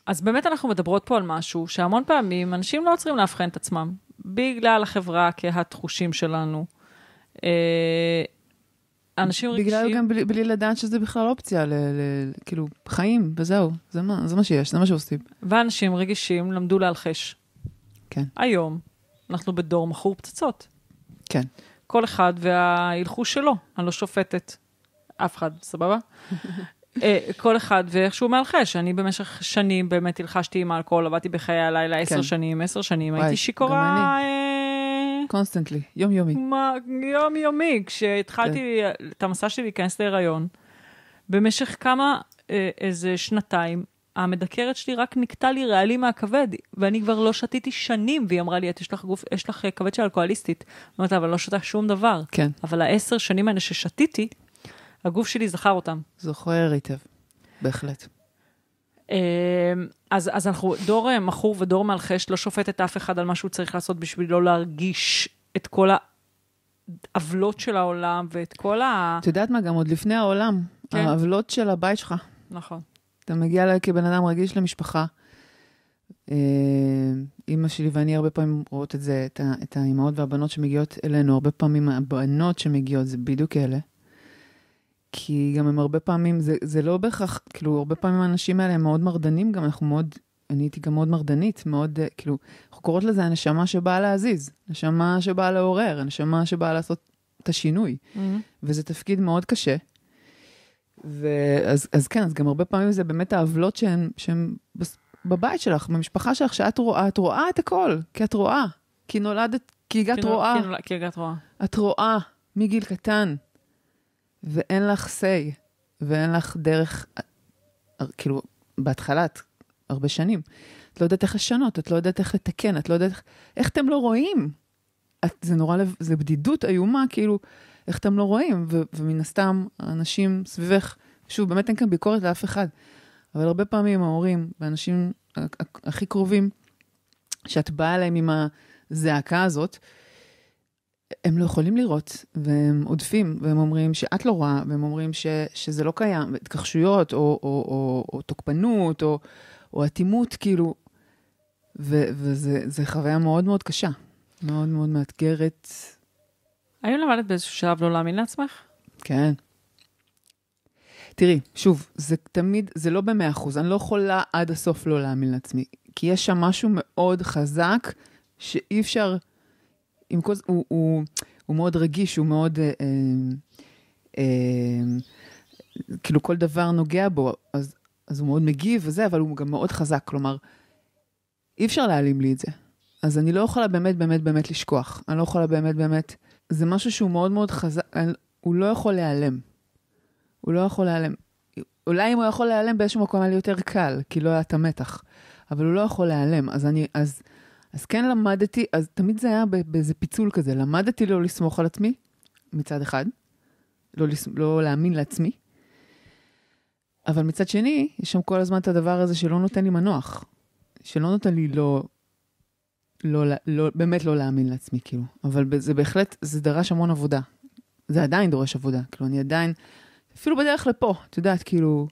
אז באמת אנחנו מדברות פה על משהו שהמון פעמים אנשים לא עוצרים לאבחן את עצמם, בגלל החברה כהתחושים שלנו. אה, אנשים רגשיים... בגלל גם בלי, בלי לדעת שזה בכלל אופציה, ל, ל, כאילו, חיים, וזהו. זה מה, זה מה שיש, זה מה שעושים. ואנשים רגישים למדו לאלחש. כן. היום אנחנו בדור מכור פצצות. כן. כל אחד והאלחוש שלו, אני לא שופטת אף אחד, סבבה? [laughs] אה, כל אחד ואיך שהוא מאלחש. אני במשך שנים באמת אלחשתי עם האלכוהול, עבדתי בחיי הלילה עשר כן. שנים, עשר שנים, וואי, הייתי שיכורה אה, constantly, יומיומי. מה- יומיומי. כשהתחלתי כן. את המסע שלי להיכנס להיריון, במשך כמה, אה, איזה שנתיים, המדקרת שלי רק נקטע לי רעלים מהכבד, ואני כבר לא שתיתי שנים, והיא אמרה לי, את יש לך גוף, יש לך אה, כבד של אלכוהוליסטית. אמרתי לה, אבל אני לא שותה שום דבר. כן, אבל העשר שנים האלה ששתיתי, הגוף שלי זכר אותם. זוכר היטב, בהחלט. אה, אז, אז אנחנו דור אה, מכור ודור מלחש, לא שופט את אף אחד על מה שהוא צריך לעשות בשביל לא להרגיש את כל העוולות של העולם ואת כל ה... את יודעת מה, גם עוד לפני העולם, כן. העוולות של הבית שלך. נכון. אתה מגיע ל- כבן אדם רגיש למשפחה. אה, אימא שלי ואני הרבה פעמים רואות את זה, את, ה, את האימהות והבנות שמגיעות אלינו, הרבה פעמים הבנות שמגיעות זה בדיוק אלה. כי גם הם הרבה פעמים, זה, זה לא בהכרח, כאילו, הרבה פעמים האנשים האלה הם מאוד מרדנים גם, אנחנו מאוד, אני הייתי גם מאוד מרדנית, מאוד, אה, כאילו, אנחנו קוראות לזה הנשמה שבאה להזיז, נשמה שבאה לעורר, הנשמה שבאה לעשות את השינוי. וזה תפקיד מאוד קשה. ואז אז כן, אז גם הרבה פעמים זה באמת העוולות שהן, שהן בבית שלך, במשפחה שלך, שאת רואה, את רואה את הכל, כי את רואה. כי נולדת, כי הגעת רואה, כי הגעת רואה. את רואה מגיל קטן, ואין לך say, ואין לך דרך, כאילו, בהתחלה, את הרבה שנים, את לא יודעת איך לשנות, את לא יודעת איך לתקן, את לא יודעת איך, איך אתם לא רואים? את, זה נורא, לב- זה בדידות איומה, כאילו, איך אתם לא רואים? ו, ומן הסתם, האנשים סביבך, שוב, באמת אין כאן ביקורת לאף אחד, אבל הרבה פעמים ההורים והאנשים הכי קרובים, שאת באה אליהם עם הזעקה הזאת, הם לא יכולים לראות, והם עודפים, והם אומרים שאת לא רואה, והם אומרים ש, שזה לא קיים, התכחשויות, או, או, או, או תוקפנות, או, או אטימות, כאילו, ו, וזה זה חוויה מאוד מאוד קשה, מאוד מאוד מאתגרת, האם למדת באיזשהו שלב לא להאמין לעצמך? כן. תראי, שוב, זה תמיד, זה לא במאה אחוז, אני לא יכולה עד הסוף לא להאמין לעצמי, כי יש שם משהו מאוד חזק, שאי אפשר, עם כל זה, הוא, הוא, הוא מאוד רגיש, הוא מאוד, אה, אה, אה, כאילו כל דבר נוגע בו, אז, אז הוא מאוד מגיב וזה, אבל הוא גם מאוד חזק, כלומר, אי אפשר להעלים לי את זה. אז אני לא יכולה באמת באמת באמת לשכוח, אני לא יכולה באמת באמת, זה משהו שהוא מאוד מאוד חזק, אני- הוא לא יכול להיעלם. הוא לא יכול להיעלם. אולי אם הוא יכול להיעלם באיזשהו מקום היה לי יותר קל, כי לא היה את המתח. אבל הוא לא יכול להיעלם, אז אני, אז, אז כן למדתי, אז תמיד זה היה באיזה פיצול כזה, למדתי לא לסמוך על עצמי, מצד אחד, לא, לס... לא להאמין לעצמי, אבל מצד שני, יש שם כל הזמן את הדבר הזה שלא נותן לי מנוח, שלא נותן לי לא, לא, לא, לא באמת לא להאמין לעצמי, כאילו. אבל זה בהחלט, זה דרש המון עבודה. זה עדיין דורש עבודה, כאילו, אני עדיין, אפילו בדרך לפה, את יודעת, כאילו,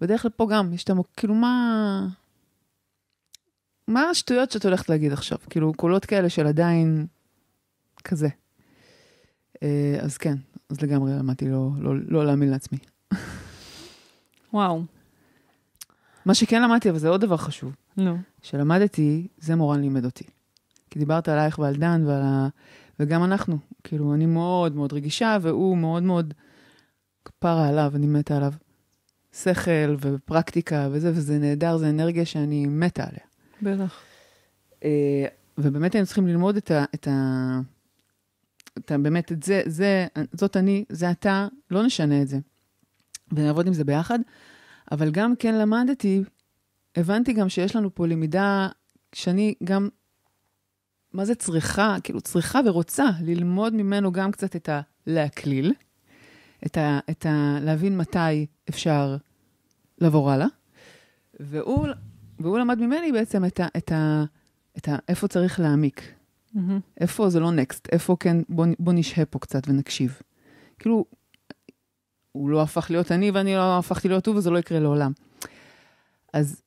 בדרך לפה גם, יש את המ... כאילו, מה... מה השטויות שאת הולכת להגיד עכשיו? כאילו, קולות כאלה של עדיין כזה. אה, אז כן, אז לגמרי למדתי לא, לא, לא להאמין לעצמי. וואו. מה שכן למדתי, אבל זה עוד דבר חשוב. נו. שלמדתי, זה מורן לימד אותי. כי דיברת עלייך ועל דן ועל ה... וגם אנחנו. כאילו, אני מאוד מאוד רגישה, והוא מאוד מאוד כפרה עליו, אני מתה עליו. שכל ופרקטיקה וזה, וזה נהדר, זה אנרגיה שאני מתה עליה. בטח. אה, ובאמת היינו צריכים ללמוד את ה... את ה... את ה באמת, את זה, זה, זאת אני, זה אתה, לא נשנה את זה. ונעבוד עם זה ביחד. אבל גם כן למדתי, הבנתי גם שיש לנו פה למידה שאני גם, מה זה צריכה? כאילו, צריכה ורוצה ללמוד ממנו גם קצת את הלהקליל, את ה... את ה להבין מתי אפשר לעבור הלאה. והוא והוא למד ממני בעצם את ה... את ה, את ה איפה צריך להעמיק. Mm-hmm. איפה זה לא נקסט, איפה כן, בוא, בוא נשהה פה קצת ונקשיב. כאילו, הוא לא הפך להיות אני ואני לא הפכתי להיות הוא וזה לא יקרה לעולם. אז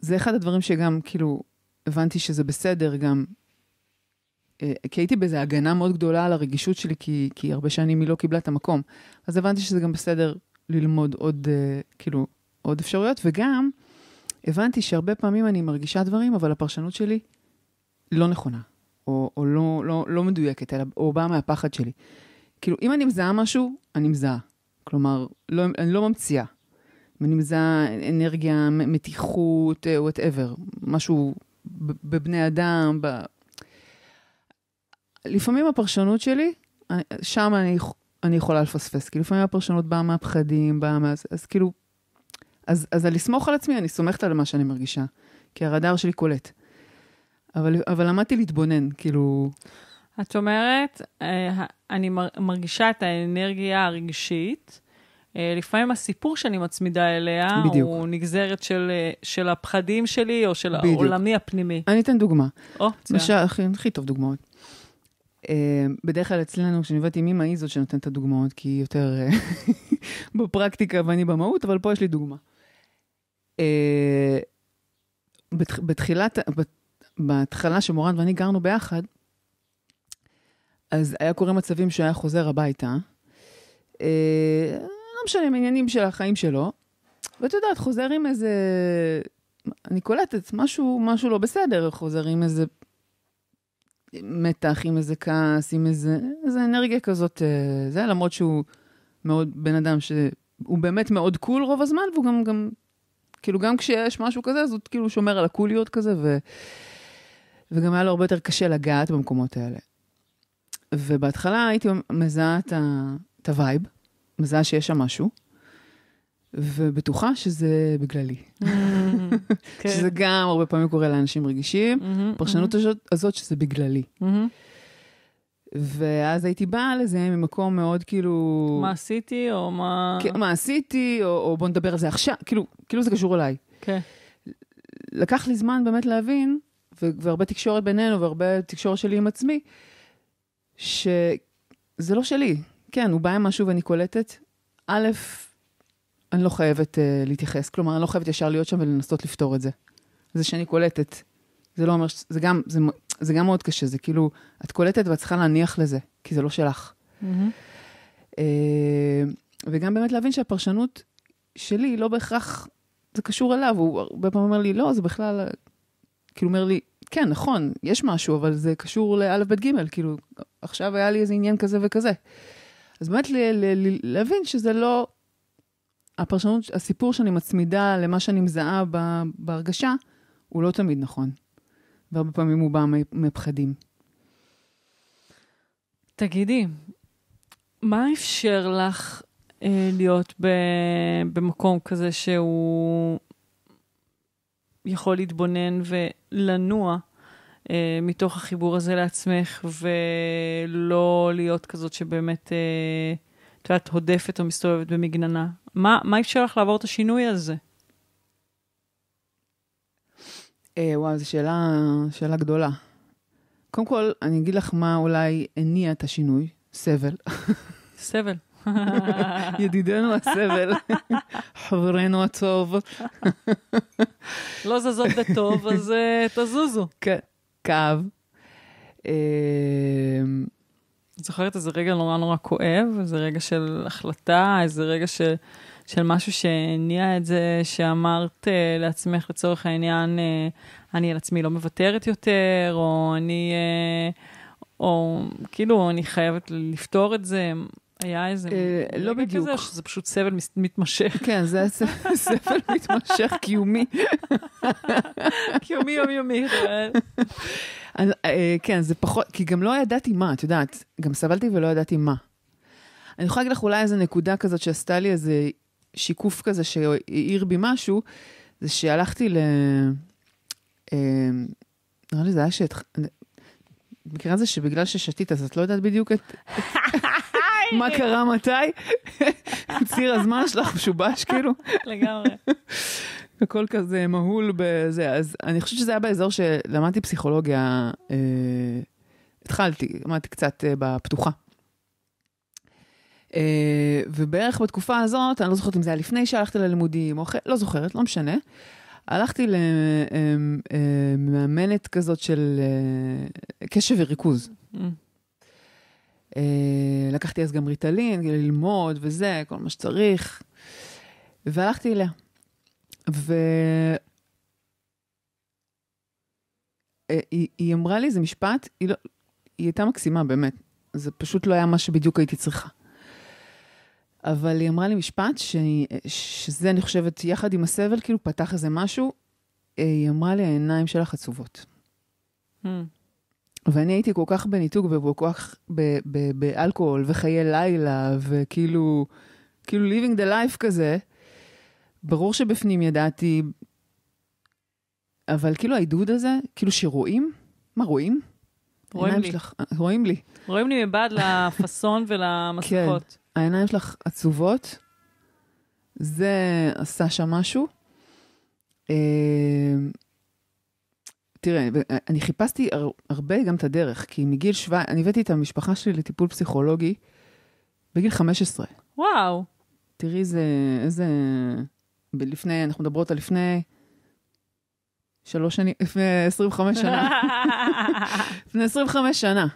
זה אחד הדברים שגם, כאילו, הבנתי שזה בסדר, גם... אה, כי הייתי באיזו הגנה מאוד גדולה על הרגישות שלי, כי, כי הרבה שנים היא לא קיבלה את המקום. אז הבנתי שזה גם בסדר ללמוד עוד, אה, כאילו, עוד אפשרויות, וגם הבנתי שהרבה פעמים אני מרגישה דברים, אבל הפרשנות שלי לא נכונה, או, או לא, לא, לא מדויקת, אלא, או באה מהפחד שלי. כאילו, אם אני מזהה משהו, אני מזהה. כלומר, לא, אני לא ממציאה. אם אני מזהה אנרגיה, מתיחות, וואטאבר, משהו בבני אדם, ב... לפעמים הפרשנות שלי, שם אני, אני יכולה לפספס, כי לפעמים הפרשנות באה מהפחדים, באה מה... אז כאילו, אז, אז על לסמוך על עצמי, אני סומכת על מה שאני מרגישה, כי הרדאר שלי קולט. אבל, אבל למדתי להתבונן, כאילו... את אומרת, אה, אני מרגישה את האנרגיה הרגשית. אה, לפעמים הסיפור שאני מצמידה אליה, בדיוק. הוא נגזרת של, אה, של הפחדים שלי או של בדיוק. העולמי הפנימי. אני אתן דוגמה. או, מצוין. הכי, הכי טוב דוגמאות. בדרך כלל אצלנו, כשאני עובדת עם אמא, היא זאת שנותנת את הדוגמאות, כי היא יותר [laughs] בפרקטיקה ואני במהות, אבל פה יש לי דוגמה. בתחילת, בהתחלה שמורן ואני גרנו ביחד, אז היה קורה מצבים שהוא היה חוזר הביתה, אה, לא משנה, מעניינים של החיים שלו, ואת יודעת, חוזר עם איזה... אני קולטת, משהו, משהו לא בסדר, חוזר עם איזה מתח, עם איזה כעס, עם איזה, איזה אנרגיה כזאת, אה, זה, למרות שהוא מאוד בן אדם שהוא באמת מאוד קול רוב הזמן, והוא גם, גם כאילו, גם כשיש משהו כזה, אז הוא כאילו שומר על הקוליות כזה, ו... וגם היה לו הרבה יותר קשה לגעת במקומות האלה. ובהתחלה הייתי מזהה את, ה... את ה vibe, מזהה שיש שם משהו, ובטוחה שזה בגללי. [laughs] Mm, כן. שזה גם הרבה פעמים קורה לאנשים רגישים, mm-hmm, הפרשנות mm-hmm. הזאת שזה בגללי. ואז הייתי באה לזה ממקום מאוד כאילו... מה עשיתי, או מה... כן, מה עשיתי, או, או בוא נדבר על זה עכשיו, כאילו, כאילו זה קשור אליי. כן. לקח לי זמן באמת להבין, והרבה תקשורת בינינו, והרבה תקשורת שלי עם עצמי, שזה לא שלי. כן, הוא בא עם משהו ואני קולטת. א', אני לא חייבת uh, להתייחס, כלומר, אני לא חייבת ישר להיות שם ולנסות לפתור את זה. זה שאני קולטת. זה לא אומר, ש... זה גם, זה, זה גם מאוד קשה, זה כאילו, את קולטת ואת צריכה להניח לזה, כי זה לא שלך. Mm-hmm. וגם באמת להבין שהפרשנות שלי היא לא בהכרח, זה קשור אליו, הוא הרבה פעמים אומר לי, לא, זה בכלל, כאילו אומר לי, כן, נכון, יש משהו, אבל זה קשור לאלף בית גימל, כאילו, עכשיו היה לי איזה עניין כזה וכזה. אז באמת ל- ל- ל- להבין שזה לא, הפרשנות, הסיפור שאני מצמידה למה שאני מזהה בהרגשה, הוא לא תמיד נכון. והרבה פעמים הוא בא מפחדים. תגידי, מה אפשר לך אה, להיות ב- במקום כזה שהוא יכול להתבונן ולנוע אה, מתוך החיבור הזה לעצמך, ולא להיות כזאת שבאמת, אה, את יודעת, הודפת או מסתובבת במגננה. מה, מה אפשר לך לעבור את השינוי הזה? אה, וואו, זו שאלה, שאלה גדולה. קודם כל, אני אגיד לך מה אולי הניע את השינוי, סבל. סבל. [laughs] ידידנו הסבל, חברנו הטוב. לא זזות בטוב, אז uh, תזוזו. כן, כאב. אה, את זוכרת איזה רגע נורא נורא כואב, איזה רגע של החלטה, איזה רגע של, של משהו שהניע את זה, שאמרת uh, לעצמך לצורך העניין, uh, אני על עצמי לא מוותרת יותר, או אני, uh, או כאילו, אני חייבת לפתור את זה. היה איזה לא בדיוק. כזה, שזה פשוט סבל מתמשך, כן, זה ס- [laughs] סבל מתמשך קיומי. קיומי יומיומי. כן, זה פחות, כי גם לא ידעתי מה, את יודעת, גם סבלתי ולא ידעתי מה. אני יכולה להגיד לך אולי איזה נקודה כזאת שעשתה לי איזה שיקוף כזה שהעיר בי משהו, זה שהלכתי ל... אה, נראה לי זה היה שאת... במקרה הזה שבגלל ששתית אז את לא יודעת בדיוק את... [laughs] מה קרה מתי? [laughs] ציר הזמן שלך משובש כאילו. לגמרי. [laughs] הכל כזה מהול בזה. אז אני חושבת שזה היה באזור שלמדתי פסיכולוגיה, אה, התחלתי, למדתי קצת אה, בפתוחה. אה, ובערך בתקופה הזאת, אני לא זוכרת אם זה היה לפני שהלכתי ללימודים או אחרי, לא זוכרת, לא משנה. הלכתי למאמנת כזאת של אה, קשב וריכוז. Mm. אה, לקחתי אז גם ריטלין, ללמוד וזה, כל מה שצריך. והלכתי אליה. ו... אה, היא, היא אמרה לי איזה משפט, היא, לא, היא הייתה מקסימה באמת, זה פשוט לא היה מה שבדיוק הייתי צריכה. אבל היא אמרה לי משפט, ש... שזה אני חושבת, יחד עם הסבל, כאילו פתח איזה משהו, היא אמרה לי, העיניים שלך עצובות. Mm. ואני הייתי כל כך בניתוק וכל כך באלכוהול וחיי לילה וכאילו, כאילו living the life כזה. ברור שבפנים ידעתי, אבל כאילו העידוד הזה, כאילו שרואים, מה רואים? רואים לי. שלך, רואים לי. רואים לי מבעד [laughs] לפאסון ולמסכות. העיניים שלך עצובות, זה עשה שם משהו. אה, תראה, אני חיפשתי הר- הרבה גם את הדרך, כי מגיל 17, אני הבאתי את המשפחה שלי לטיפול פסיכולוגי בגיל 15. וואו. תראי איזה, איזה, לפני, אנחנו מדברות על לפני שלוש שנים, לפני 25 שנה. [laughs] לפני 25 שנה.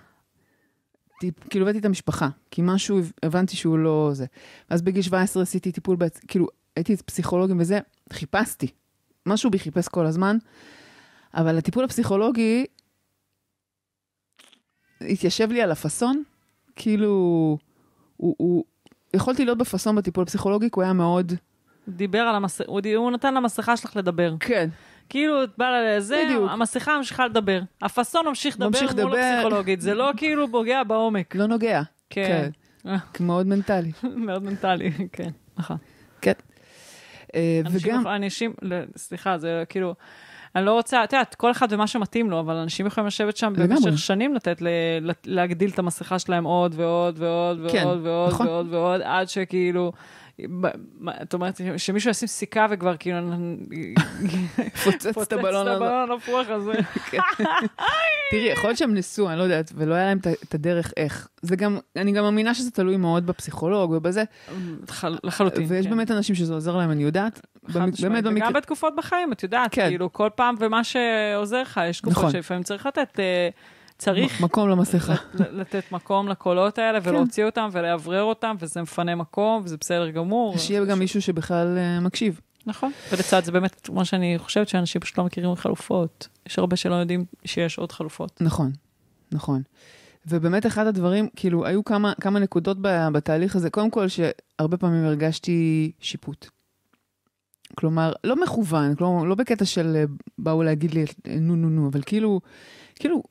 טיפ, כאילו הבאתי את המשפחה, כי משהו הבנתי שהוא לא זה. ואז בגיל 17 עשיתי טיפול, בעצ... כאילו הייתי פסיכולוגים וזה, חיפשתי. משהו בי חיפש כל הזמן, אבל הטיפול הפסיכולוגי התיישב לי על הפאסון, כאילו, הוא, הוא, יכולתי להיות בפאסון בטיפול הפסיכולוגי, כי הוא היה מאוד... הוא דיבר על המסכה, הוא, הוא נתן למסכה שלך לדבר. כן. כאילו, את באה לזה, בדיוק. המסכה ממשיכה לדבר. הפאסון ממשיך לדבר ממשיך מול לדבר. הפסיכולוגית, זה לא [laughs] כאילו פוגע בעומק. לא נוגע. כן. מאוד מנטלי. [laughs] מאוד מנטלי, כן, נכון. כן. אה, וגם, אנשים, סליחה, זה כאילו, אני לא רוצה, את יודעת, כל אחד ומה שמתאים לו, אבל אנשים יכולים לשבת שם. במשך שנים לתת, ל, להגדיל את המסכה שלהם עוד ועוד ועוד ועוד כן, ועוד נכון. ועוד ועוד, עד שכאילו, את אומרת, שמישהו ישים סיכה וכבר כאילו, פוצץ את הבלון את הזה. הבלון הפרוח הזה. תראי, יכול להיות שהם ניסו, אני לא יודעת, ולא היה להם את הדרך איך. זה גם, אני גם מאמינה שזה תלוי מאוד בפסיכולוג ובזה, חל- לחלוטין. ויש כן. באמת אנשים שזה עוזר להם, אני יודעת. באמת במקרה, וגם בתקופות בחיים, את יודעת, כן. כאילו, כל פעם ומה שעוזר לך, יש תקופות נכון. שלפעמים צריך לתת, אה, צריך מקום למסכה. לתת מקום לקולות האלה כן. ולהוציא אותם ולאוורר אותם, וזה מפנה מקום, וזה בסדר גמור. שיהיה גם מישהו שבכלל אה, מקשיב. נכון. ולצד זה באמת, כמו שאני חושבת שאנשים פשוט לא מכירים חלופות. יש הרבה שלא יודעים שיש עוד חלופות. נכון, נכון. ובאמת אחד הדברים, כאילו, היו כמה, כמה נקודות בתהליך הזה. קודם כל, שהרבה פעמים הרגשתי שיפוט. כלומר, לא מכוון, כלומר, לא בקטע של אה, באו להגיד לי אה, נו נו נו, אבל כאילו, כאילו,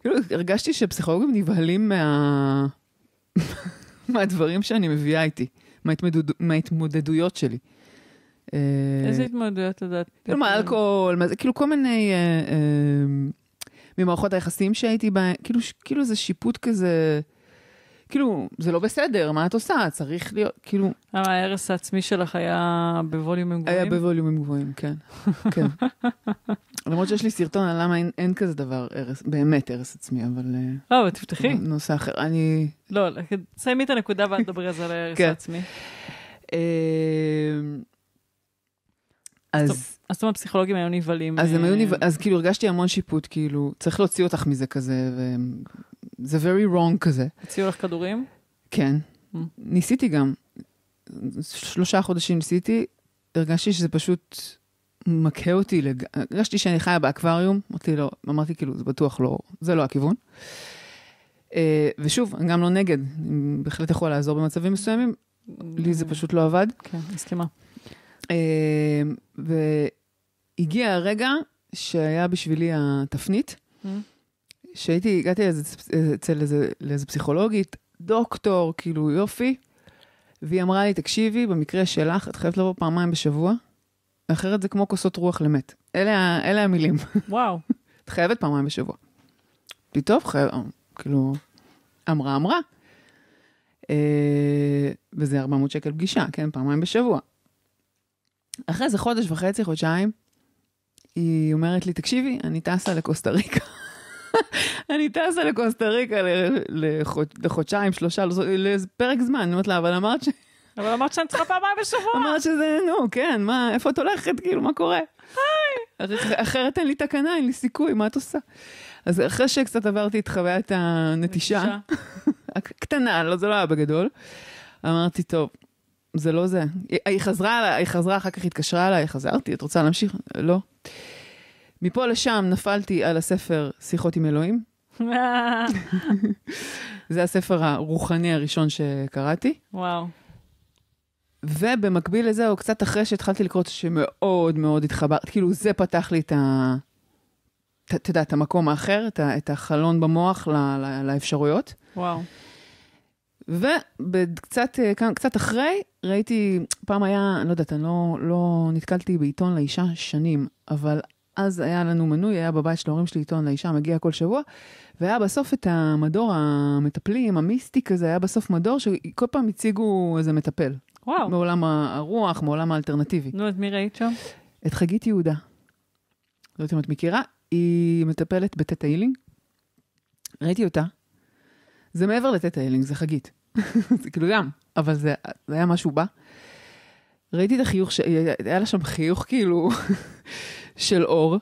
כאילו הרגשתי שפסיכולוגים נבהלים מה... [laughs] מהדברים שאני מביאה איתי, מההתמודד, מההתמודדויות שלי. אה, איזה התמודדויות את יודעת? כאילו מאלכוהול, מה זה, כאילו כל מיני, אה, אה, ממערכות היחסים שהייתי בהן, כאילו, כאילו זה שיפוט כזה, כאילו, זה לא בסדר, מה את עושה? צריך להיות, כאילו, למה ההרס העצמי שלך היה בווליומים גבוהים? היה בווליומים גבוהים, כן, [laughs] כן. למרות שיש לי סרטון על למה אין, אין כזה דבר, הרס, באמת הרס עצמי, אבל... אה, לא, אבל תפתחי. נושא אחר. אני... לא, סיימי את הנקודה ואת תדברי אז על ההרס כן. העצמי. אה, אז, אז זאת אומרת, פסיכולוגים היו נבהלים. אז הם אה, היו ניב... אז כאילו הרגשתי המון שיפוט, כאילו, צריך להוציא אותך מזה כזה, וזה very wrong כזה. הציעו לך כדורים? כן. Mm. ניסיתי גם. שלושה חודשים ניסיתי, הרגשתי שזה פשוט מכה אותי, לג... הרגשתי שאני חיה באקווריום, אמרתי לו, אמרתי כאילו, זה בטוח לא, זה לא הכיוון. אה, ושוב, אני גם לא נגד, בהחלט יכול לעזור במצבים מסוימים, לי זה פשוט לא עבד. כן, מסכימה. אה, והגיע הרגע שהיה בשבילי התפנית, Mm. שהייתי, הגעתי אצל איזה, לאיזה פסיכולוגית, דוקטור, כאילו יופי, והיא אמרה לי, תקשיבי, במקרה שלך, את חייבת לבוא פעמיים בשבוע, אחרת זה כמו כוסות רוח למת. אלה, אלה המילים, וואו. [laughs] את חייבת פעמיים בשבוע. אמרתי, טוב, חייב, כאילו, אמרה, אמרה. אה, וזה 400 שקל פגישה, כן, פעמיים בשבוע. אחרי איזה חודש וחצי, חודשיים, היא אומרת לי, תקשיבי, אני טסה לקוסטה ריקה. [laughs] אני טסה לקוסטה ריקה לחודשיים, שלושה, לא לפרק זמן. אני אומרת לה, אבל אמרת ש- [laughs] אבל אמרת שאני צריכה פעמיים בשבוע. אמרת שזה, נו, כן, מה, איפה את הולכת, כאילו, מה קורה? אח- אחרת אין לי תקנה, אין לי סיכוי, מה את עושה? אז אחרי שקצת עברתי את חוויית הנטישה, הקטנה, [laughs] לא, זה לא היה בגדול, אמרתי, טוב, זה לא זה. היא, חזרה, היא חזרה, אחר כך התקשרה אליי, חזרתי, את רוצה להמשיך? לא. מפה לשם נפלתי על הספר שיחות עם אלוהים. [laughs] זה הספר הרוחני הראשון שקראתי. וואו. ובמקביל לזה, או קצת אחרי שהתחלתי לקרוא, שמאוד מאוד התחברתי, כאילו זה פתח לי את ה... את- אתה יודע, את המקום האחר, את, את החלון במוח ל, ל, לאפשרויות. וואו. וקצת כמה- קצת אחרי, ראיתי, פעם היה, אני לא יודעת, אני לא, לא נתקלתי בעיתון לאישה שנים, אבל אז היה לנו מנוי, היה בבית של ההורים שלי עיתון לאישה, מגיע כל שבוע, והיה בסוף את המדור המטפלים, המיסטי כזה, היה בסוף מדור שכל פעם הציגו איזה מטפל. וואו. מעולם הרוח, מעולם האלטרנטיבי. נו, את מי ראית שם? את חגית יהודה. לא יודעת אם את מכירה, היא מטפלת בטטה הילינג. ראיתי אותה. זה מעבר לטטה הילינג, זה חגית. [laughs] זה כאילו גם, אבל זה, זה היה משהו בא. ראיתי את החיוך, ש... היה לה שם חיוך כאילו של אור,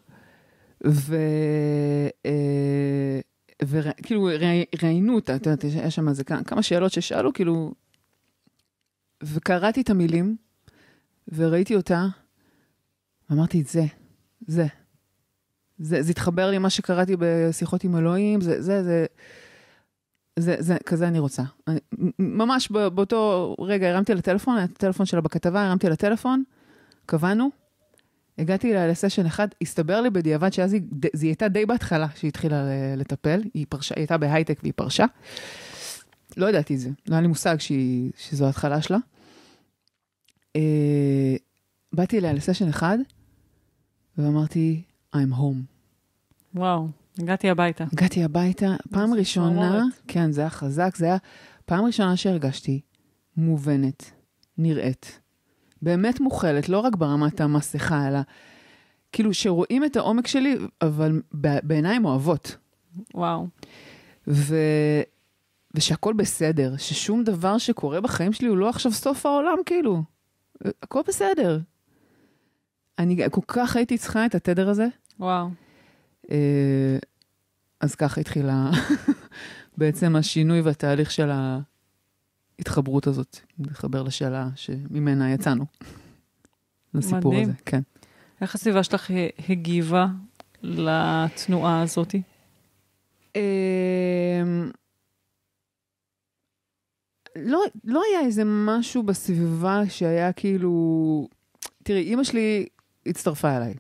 ו... אה, וכאילו ראיינו אותה, את יודעת, היה שם איזה כמה- שאלות ששאלו, כאילו, וקראתי את המילים, וראיתי אותה, ואמרתי, את זה, זה. זה, זה התחבר לי מה שקראתי בשיחות עם אלוהים, זה, זה, זה, זה, זה, כזה אני רוצה. אני, ממש באותו רגע הרמתי לטלפון, הטלפון שלה בכתבה, הרמתי לטלפון, קבענו, הגעתי אליה לסשן אחד, הסתבר לי בדיעבד שאז היא, היא הייתה די בהתחלה שהיא התחילה לטפל, היא פרשה, היא הייתה בהייטק והיא פרשה. לא ידעתי את זה, לא היה לי מושג שהיא, שזו ההתחלה שלה. אה, באתי אליה לסשן אחד, ואמרתי, I'm home. וואו. הגעתי הביתה. הגעתי הביתה, פעם ראשונה. כן, זה היה חזק, זה היה פעם ראשונה שהרגשתי מובנת, נראית, באמת מוכלת, לא רק ברמת המסכה, אלא כאילו שרואים את העומק שלי, אבל בעיניים אוהבות. וואו. ו... ושהכול בסדר, ששום דבר שקורה בחיים שלי הוא לא עכשיו סוף העולם, כאילו. הכל בסדר. אני כל כך הייתי צריכה את התדר הזה. וואו. אה, אז ככה התחילה [laughs] בעצם השינוי והתהליך של ההתחברות הזאת, להתחבר לשאלה שממנה יצאנו. [laughs] לסיפור מדהים. הזה, כן. איך הסביבה שלך הגיבה לתנועה הזאתי? אמ, לא, לא היה איזה משהו בסביבה שהיה כאילו... תראי, אימא שלי הצטרפה אליי.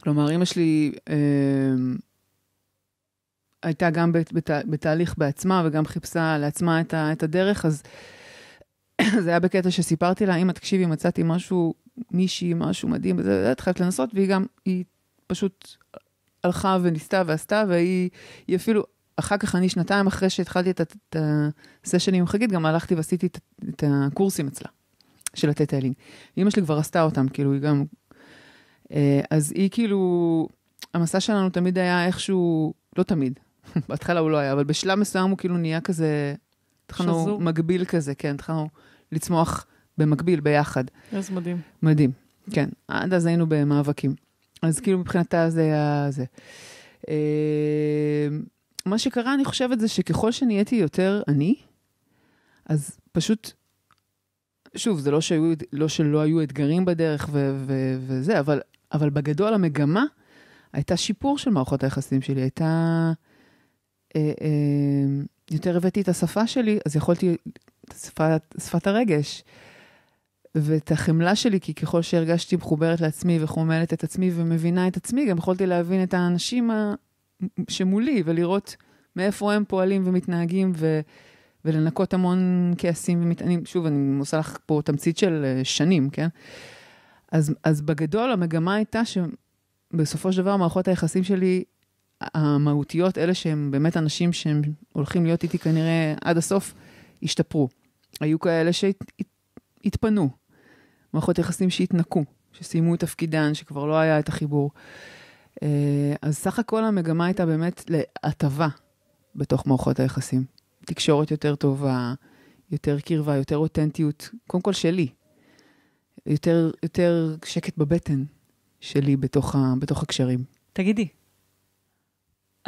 כלומר, אימא שלי, אמ, הייתה גם בת, בת, בתהליך בעצמה וגם חיפשה לעצמה את, ה, את הדרך, אז [clears throat] זה היה בקטע שסיפרתי לה, אמא, תקשיבי, מצאתי משהו, מישהי, משהו מדהים, וזה, את חייבת לנסות, והיא גם, היא פשוט הלכה וניסתה ועשתה, והיא אפילו, אחר כך אני, שנתיים אחרי שהתחלתי את, את הסשנים עם חגית, גם הלכתי ועשיתי את, את הקורסים אצלה, של הטטיילינג. אמא שלי כבר עשתה אותם, כאילו, היא גם... אה, אז היא כאילו, המסע שלנו תמיד היה איכשהו, לא תמיד, [laughs] בהתחלה הוא לא היה, אבל בשלב מסוים הוא כאילו נהיה כזה, התחלנו. מקביל כזה, כן, התחלנו לצמוח במקביל, ביחד. איזה מדהים. מדהים, כן. עד אז היינו במאבקים. אז כאילו מבחינתה זה היה זה. אה, מה שקרה, אני חושבת, זה שככל שנהייתי יותר אני, אז פשוט, שוב, זה לא, שהיו, לא שלא היו אתגרים בדרך ו- ו- וזה, אבל, אבל בגדול המגמה הייתה שיפור של מערכות היחסים שלי, הייתה... אה, אה, יותר הבאתי את השפה שלי, אז יכולתי, את שפת, שפת הרגש. ואת החמלה שלי, כי ככל שהרגשתי מחוברת לעצמי וחומלת את עצמי ומבינה את עצמי, גם יכולתי להבין את האנשים ה... שמולי ולראות מאיפה הם פועלים ומתנהגים ו... ולנקות המון כעסים ומטענים. שוב, אני עושה לך פה תמצית של אה, שנים, כן? אז, אז בגדול המגמה הייתה שבסופו של דבר מערכות היחסים שלי המהותיות, אלה שהם באמת אנשים שהם הולכים להיות איתי כנראה עד הסוף, השתפרו. היו כאלה שהתפנו, מערכות יחסים שהתנקו, שסיימו את תפקידן, שכבר לא היה את החיבור. אה, אז סך הכל המגמה הייתה באמת להטבה בתוך מערכות היחסים. תקשורת יותר טובה, יותר קרבה, יותר אותנטיות, קודם כל שלי. יותר, יותר שקט בבטן שלי בתוך, ה, בתוך הקשרים. תגידי,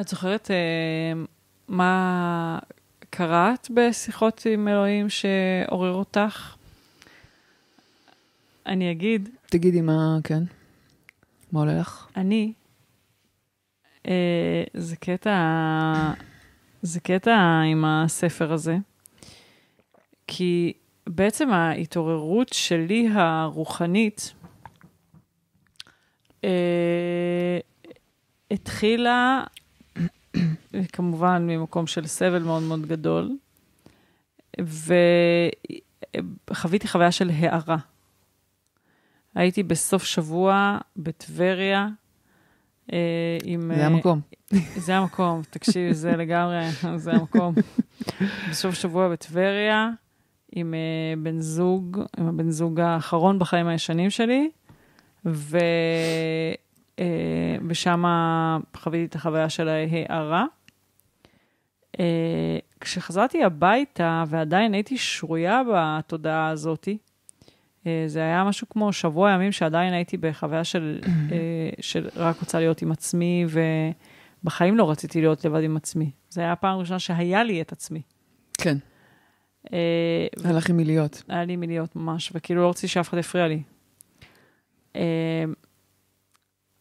את זוכרת אה, מה קראת בשיחות עם אלוהים שעורר אותך? אני אגיד, תגידי מה, כן? מה עולה לך? אני, אה, זה קטע, זה קטע עם הספר הזה, כי בעצם ההתעוררות שלי הרוחנית, אה, התחילה כמובן ממקום של סבל מאוד מאוד גדול, וחוויתי חוויה של הארה. הייתי בסוף שבוע בטבריה. אה, עם... זה המקום. זה המקום, תקשיב, זה לגמרי, [laughs] זה המקום. בסוף שבוע בטבריה, עם uh, בן זוג, עם הבן זוג האחרון בחיים הישנים שלי, ו... Uh, ושם חוויתי את החוויה של ההארה. Uh, כשחזרתי הביתה, ועדיין הייתי שרויה בתודעה הזאתי, uh, זה היה משהו כמו שבוע ימים שעדיין הייתי בחוויה של, של רק רוצה להיות עם עצמי, ובחיים לא רציתי להיות לבד עם עצמי. זו הייתה הפעם הראשונה שהיה לי את עצמי. כן. היה לך עם מי להיות. היה לי מי להיות ממש, וכאילו לא רציתי שאף אחד יפריע לי.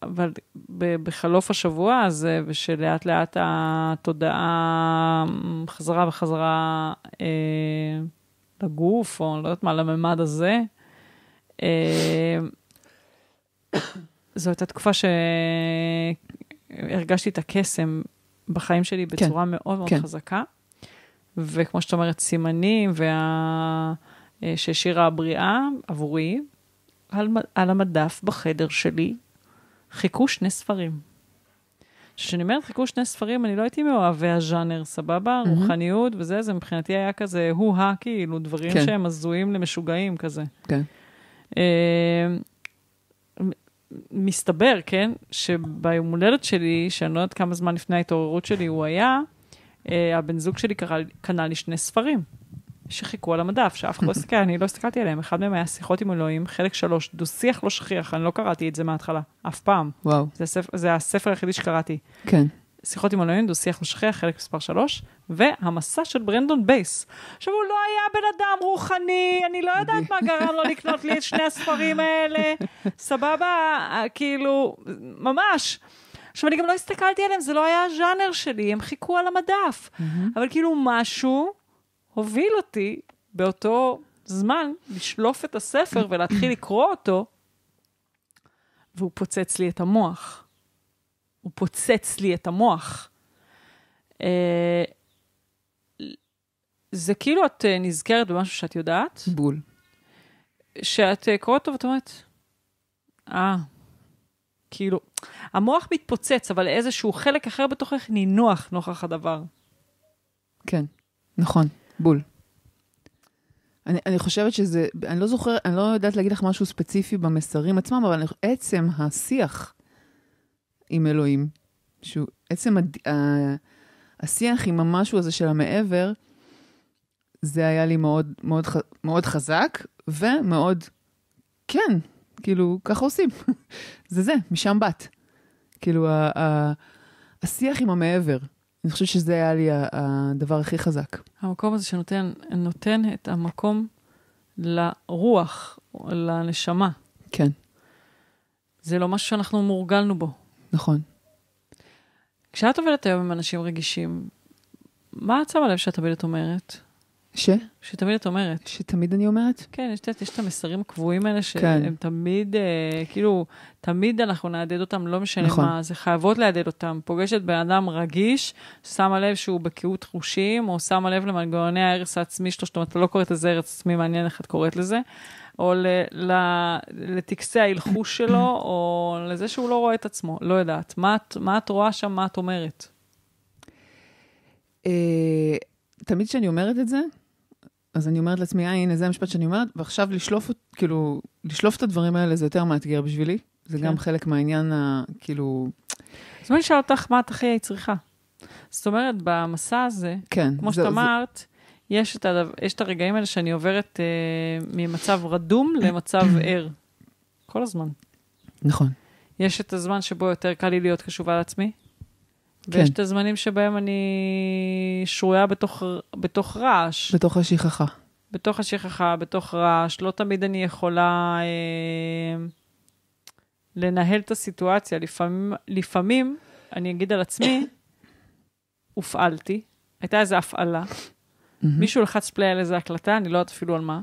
אבל בחלוף השבוע הזה, ושלאט לאט התודעה חזרה וחזרה אה, לגוף, או לא יודעת מה, לממד הזה, אה, זו הייתה תקופה שהרגשתי את הקסם בחיים שלי בצורה כן, מאוד מאוד כן. חזקה. וכמו שאת אומרת, סימנים, וה... שהשאירה הבריאה עבורי, על, על המדף בחדר שלי, חיכו שני ספרים. כשאני אומרת חיכו שני ספרים, אני לא הייתי מאוהבי הז'אנר, סבבה? Mm-hmm. רוחניות וזה, זה מבחינתי היה כזה הו-הא, כאילו, דברים כן. שהם הזויים למשוגעים כזה. כן. Uh, מסתבר, כן, שביום הולדת שלי, שאני לא יודעת כמה זמן לפני ההתעוררות שלי הוא היה, uh, הבן זוג שלי קרא, קנה לי שני ספרים. שחיכו על המדף, שאף אחד לא [laughs] הסתכל, אני לא הסתכלתי עליהם. אחד מהם היה שיחות עם אלוהים, חלק שלוש, דו-שיח לא שכיח, אני לא קראתי את זה מההתחלה, אף פעם. וואו. זה, הספר, זה הספר היחידי שקראתי. כן. שיחות עם אלוהים, דו-שיח לא שכיח, חלק מספר שלוש, והמסע של ברנדון בייס. עכשיו, הוא לא היה בן אדם רוחני, אני לא יודעת מה גרם לו לקנות לי את שני הספרים האלה. סבבה, כאילו, ממש. עכשיו, אני גם לא הסתכלתי עליהם, זה לא היה הז'אנר שלי, הם חיכו על המדף. אבל כאילו, משהו... הוביל אותי באותו זמן לשלוף את הספר ולהתחיל לקרוא אותו, והוא פוצץ לי את המוח. הוא פוצץ לי את המוח. זה כאילו את אה, נזכרת במשהו שאת יודעת, בול. שאת אה, קוראת אותו ואת אומרת, אה, כאילו, המוח מתפוצץ, אבל איזשהו חלק אחר בתוכך נינוח נוכח הדבר. כן, נכון, בול. אני, אני חושבת שזה, אני לא זוכר, אני לא יודעת להגיד לך משהו ספציפי במסרים עצמם, אבל אני, עצם השיח עם אלוהים, שהוא, עצם הד, ה, השיח עם המשהו הזה של המעבר, זה היה לי מאוד, מאוד, מאוד חזק, ומאוד, כן, כאילו, ככה עושים. [laughs] זה זה, משם באת. כאילו, ה, ה, השיח עם המעבר, אני חושבת שזה היה לי הדבר הכי חזק. המקום הזה שנותן נותן את המקום לרוח, לנשמה. כן, זה לא משהו שאנחנו מורגלנו בו. נכון. כשאת עובדת היום עם אנשים רגישים, מה את שמה לב שאת תמיד את אומרת? ש? שתמיד את אומרת. שתמיד אני אומרת? כן, יש, יש את המסרים הקבועים האלה, כן. שהם תמיד, אה, כאילו, תמיד אנחנו נהדהד אותם, לא משנה נכון. מה, זה חייבות להדהד אותם. פוגשת בן אדם רגיש, שמה לב שהוא בקהות חושים, או שמה לב למנגנוני ההרס העצמי שלו, זאת אומרת, אתה לא קוראת לזה הרס עצמי, מעניין איך את קוראת לזה, או ל, ל, לטקסי ההלחוש שלו, [coughs] או לזה שהוא לא רואה את עצמו, לא יודעת. מה, מה את רואה שם, מה את אומרת? אה, תמיד כשאני אומרת את זה, אז אני אומרת לעצמי, אה, הנה, זה המשפט שאני אומרת, ועכשיו לשלוף, כאילו, לשלוף את הדברים האלה זה יותר מאתגר בשבילי. זה כן. גם חלק מהעניין, ה, כאילו, אז בואי נשאל אותך, מה את הכי היית צריכה? זאת אומרת, במסע הזה, כן. כמו זה- שאת זה- אמרת, יש את, הדבר, יש את הרגעים האלה שאני עוברת אה, ממצב רדום [coughs] למצב ער. כל הזמן. נכון, יש את הזמן שבו יותר קל לי להיות קשובה לעצמי, כן. ויש את הזמנים שבהם אני שרויה בתוך, בתוך רעש, בתוך השכחה. בתוך השכחה, בתוך רעש. לא תמיד אני יכולה אה, לנהל את הסיטואציה. לפעמים, לפעמים, אני אגיד על עצמי, [coughs] הופעלתי, הייתה איזו הפעלה. מישהו לחץ פליי על איזו הקלטה, אני לא יודעת אפילו על מה.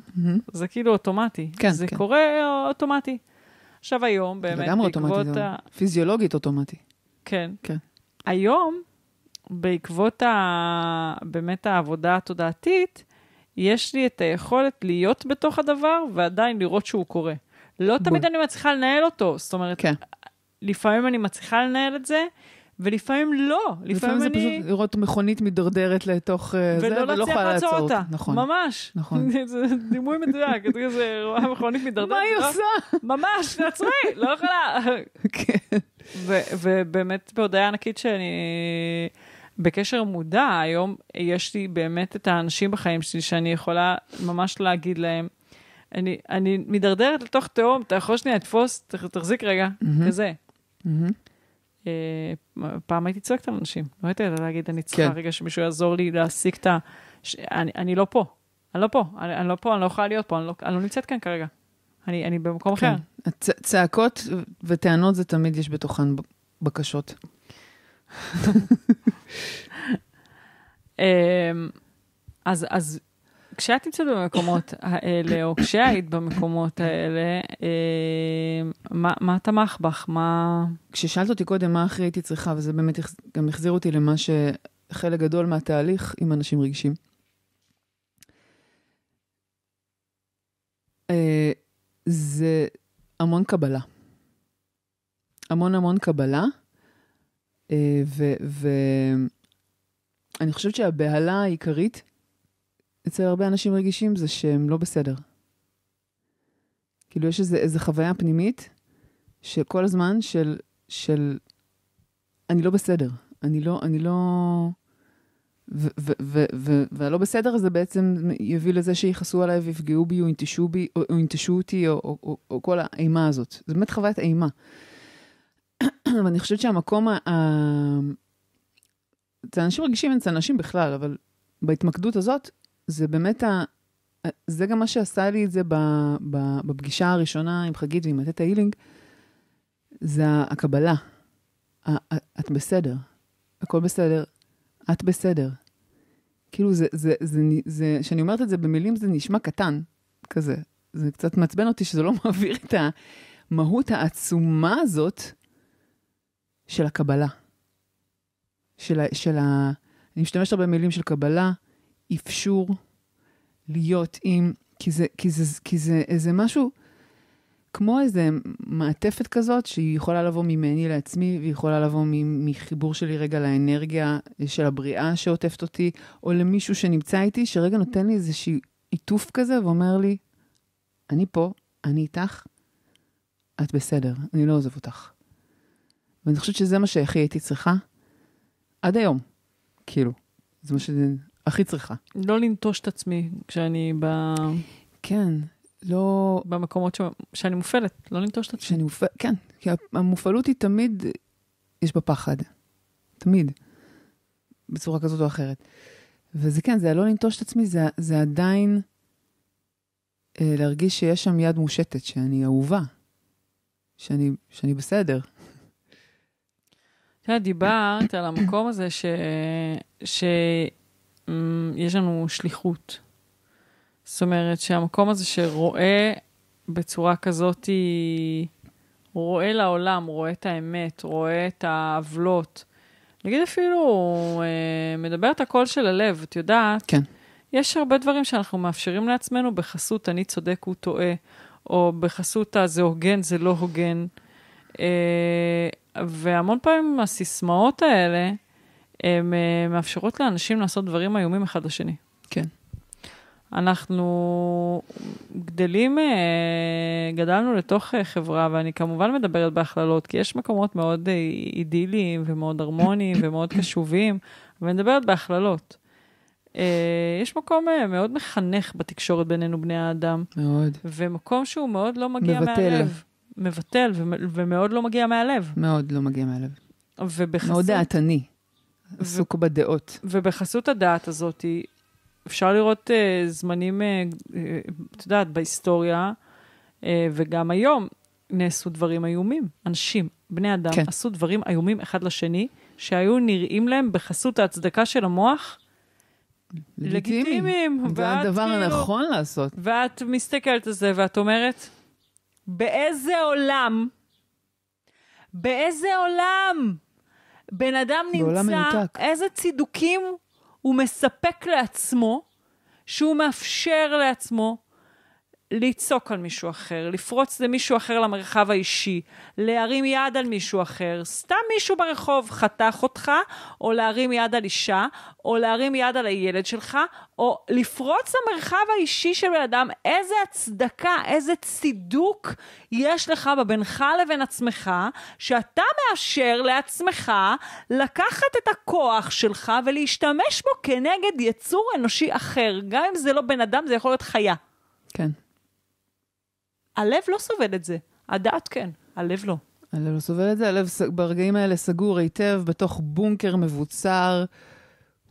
זה כאילו אוטומטי. כן, זה כן. קורה אוטומטי. עכשיו היום, באמת, לגמרי אוטומטי, בעקבות זה ה... פיזיולוגית אוטומטי. כן. כן. היום, בעקבות ה... באמת העבודה התודעתית, יש לי את היכולת להיות בתוך הדבר ועדיין לראות שהוא קורה. לא תמיד בול. אני מצליחה לנהל אותו, זאת אומרת, כן. לפעמים אני מצליחה לנהל את זה, ולפעמים לא. לפעמים לפעמים זה אני... פשוט לראות מכונית מידרדרת לתוך אה, זה, ולא ולא יכולה לעצור אותה. נכון. ממש. נכון. [laughs] זה דימוי מדויק, זה כזה, רואה מכונית מידרדרת. [laughs] מה היא לא- עושה? ממש, תעצרי, לא יכולה. [laughs] כן. ובאמת בהודעה ענקית שאני בקשר מודע, היום יש לי באמת את האנשים בחיים שלי שאני יכולה ממש להגיד להם, אני, אני מידרדרת לתוך תהום, אתה יכול שנייה לתפוס, תחזיק רגע, מהמם. כזה. מהמם. אה, פעם הייתי צועקת על אנשים, לא הייתי יודעת להגיד, אני צריכה כן. רגע שמישהו יעזור לי להשיג את ה... ש... אני, אני לא פה, אני לא פה, אני, אני לא פה, אני לא יכולה להיות פה, אני לא, אני לא נמצאת כאן כרגע. אני, אני במקום אחר. כן. הצ- צעקות וטענות זה תמיד יש בתוכן בקשות. [laughs] אמ, אז, אז כשאת נמצאת במקומות האלה, או כשהיית במקומות האלה, אמ, מה, תמך בך? מה... כששאלת אותי קודם מה הכי הייתי צריכה, וזה באמת גם החזיר אותי למה שחלק גדול מהתהליך עם אנשים רגישים. אה, זה המון קבלה. המון המון קבלה. אה, ואני חושבת שהבהלה העיקרית אצל הרבה אנשים רגישים זה שהם לא בסדר. כאילו יש איזה, איזה חוויה פנימית שכל הזמן של, של אני לא בסדר, אני לא, אני לא... והלא בסדר הזה בעצם יביא לזה שיכעסו עליי ויפגעו בי או ינטשו בי או, ינטשו אותי או, או, או, או כל האימה הזאת. זה באמת חוויית אימה. [clears throat] ואני חושבת שהמקום, ה- אצל אנשים רגישים, אצל אנשים בכלל, אבל בהתמקדות הזאת, זה באמת, ה... זה גם מה שעשה לי את זה. בפגישה הראשונה עם חגית ועם הטטה הילינג, זה הקבלה. את בסדר, הכל בסדר, את בסדר. כאילו, זה, זה, זה, זה, כשאני אומרת את זה במילים, זה נשמע קטן, כזה. זה קצת מעצבן אותי שזה לא [laughs] מעביר את המהות העצומה הזאת של הקבלה. של ה... של ה אני משתמשת הרבה במילים של קבלה, אפשור להיות עם, כי זה, כי זה, כי זה איזה משהו, כמו איזה מעטפת כזאת, שהיא יכולה לבוא ממני לעצמי, והיא יכולה לבוא מחיבור שלי רגע לאנרגיה של הבריאה שעוטפת אותי, או למישהו שנמצא איתי, שרגע נותן לי איזשהו עיטוף כזה ואומר לי, אני פה, אני איתך, את בסדר, אני לא עוזב אותך. ואני חושבת שזה מה שהכי הייתי צריכה, עד היום, כאילו. זה מה שהכי צריכה. לא לנטוש את עצמי כשאני ב... כן, לא... במקומות ש... שאני מופעלת, לא לנטוש את עצמי. שאני מופ... כן, כי המופעלות היא תמיד, יש בה פחד. תמיד. בצורה כזאת או אחרת. וזה כן, זה לא לנטוש את עצמי, זה, זה עדיין אה, להרגיש שיש שם יד מושטת, שאני אהובה, שאני, שאני בסדר. אתה יודע, דיברת על המקום הזה ש... שיש לנו שליחות. זאת אומרת שהמקום הזה שרואה בצורה כזאת, רואה לעולם, רואה את האמת, רואה את העוולות. נגיד אפילו, אה, מדבר את הקול של הלב, את יודעת? כן. יש הרבה דברים שאנחנו מאפשרים לעצמנו בחסות אני צודק, הוא טועה, או בחסות זה הוגן, זה לא הוגן. אה, והמון פעמים הסיסמאות האלה, הן אה, מאפשרות לאנשים לעשות דברים איומים אחד לשני. כן. אנחנו גדלים, אה, גדלנו לתוך חברה, ואני כמובן מדברת בהכללות, כי יש מקומות מאוד אידיליים ומאוד הרמוניים [coughs] ומאוד קשובים, ואני מדברת בהכללות. יש מקום מאוד מחנך בתקשורת בינינו, בני האדם. מאוד. ומקום שהוא מאוד לא מגיע מבטל. מהלב. מבטל ומאוד לא מגיע מהלב. מאוד לא מגיע מהלב. ובחסות... מאוד דעתני, עסוק. בדעות. ובחסות הדעת הזאת, אפשר לראות uh, זמנים, uh, uh, את יודעת, בהיסטוריה, uh, וגם היום נעשו דברים איומים. אנשים, בני אדם, כן. עשו דברים איומים אחד לשני, שהיו נראים להם בחסות ההצדקה של המוח, לגיטימיים. זה הדבר כאילו, הנכון לעשות. ואת מסתכלת על זה ואת אומרת, באיזה עולם, באיזה עולם בן אדם נמצא, מנותק. איזה צידוקים הוא מספק לעצמו, שהוא מאפשר לעצמו לצעוק על מישהו אחר, לפרוץ למישהו אחר למרחב האישי, להרים יד על מישהו אחר, סתם מישהו ברחוב חתך אותך, או להרים יד על אישה, או להרים יד על הילד שלך, או לפרוץ למרחב האישי של בן אדם, איזה הצדקה, איזה צידוק יש לך בבינך לבין עצמך, שאתה מאשר לעצמך לקחת את הכוח שלך ולהשתמש בו כנגד יצור אנושי אחר, גם אם זה לא בן אדם, זה יכול להיות חיה. כן. הלב לא סובל את זה, הדעת כן, הלב לא. הלב לא סובל את זה, הלב ברגעים האלה סגור היטב בתוך בונקר מבוצר.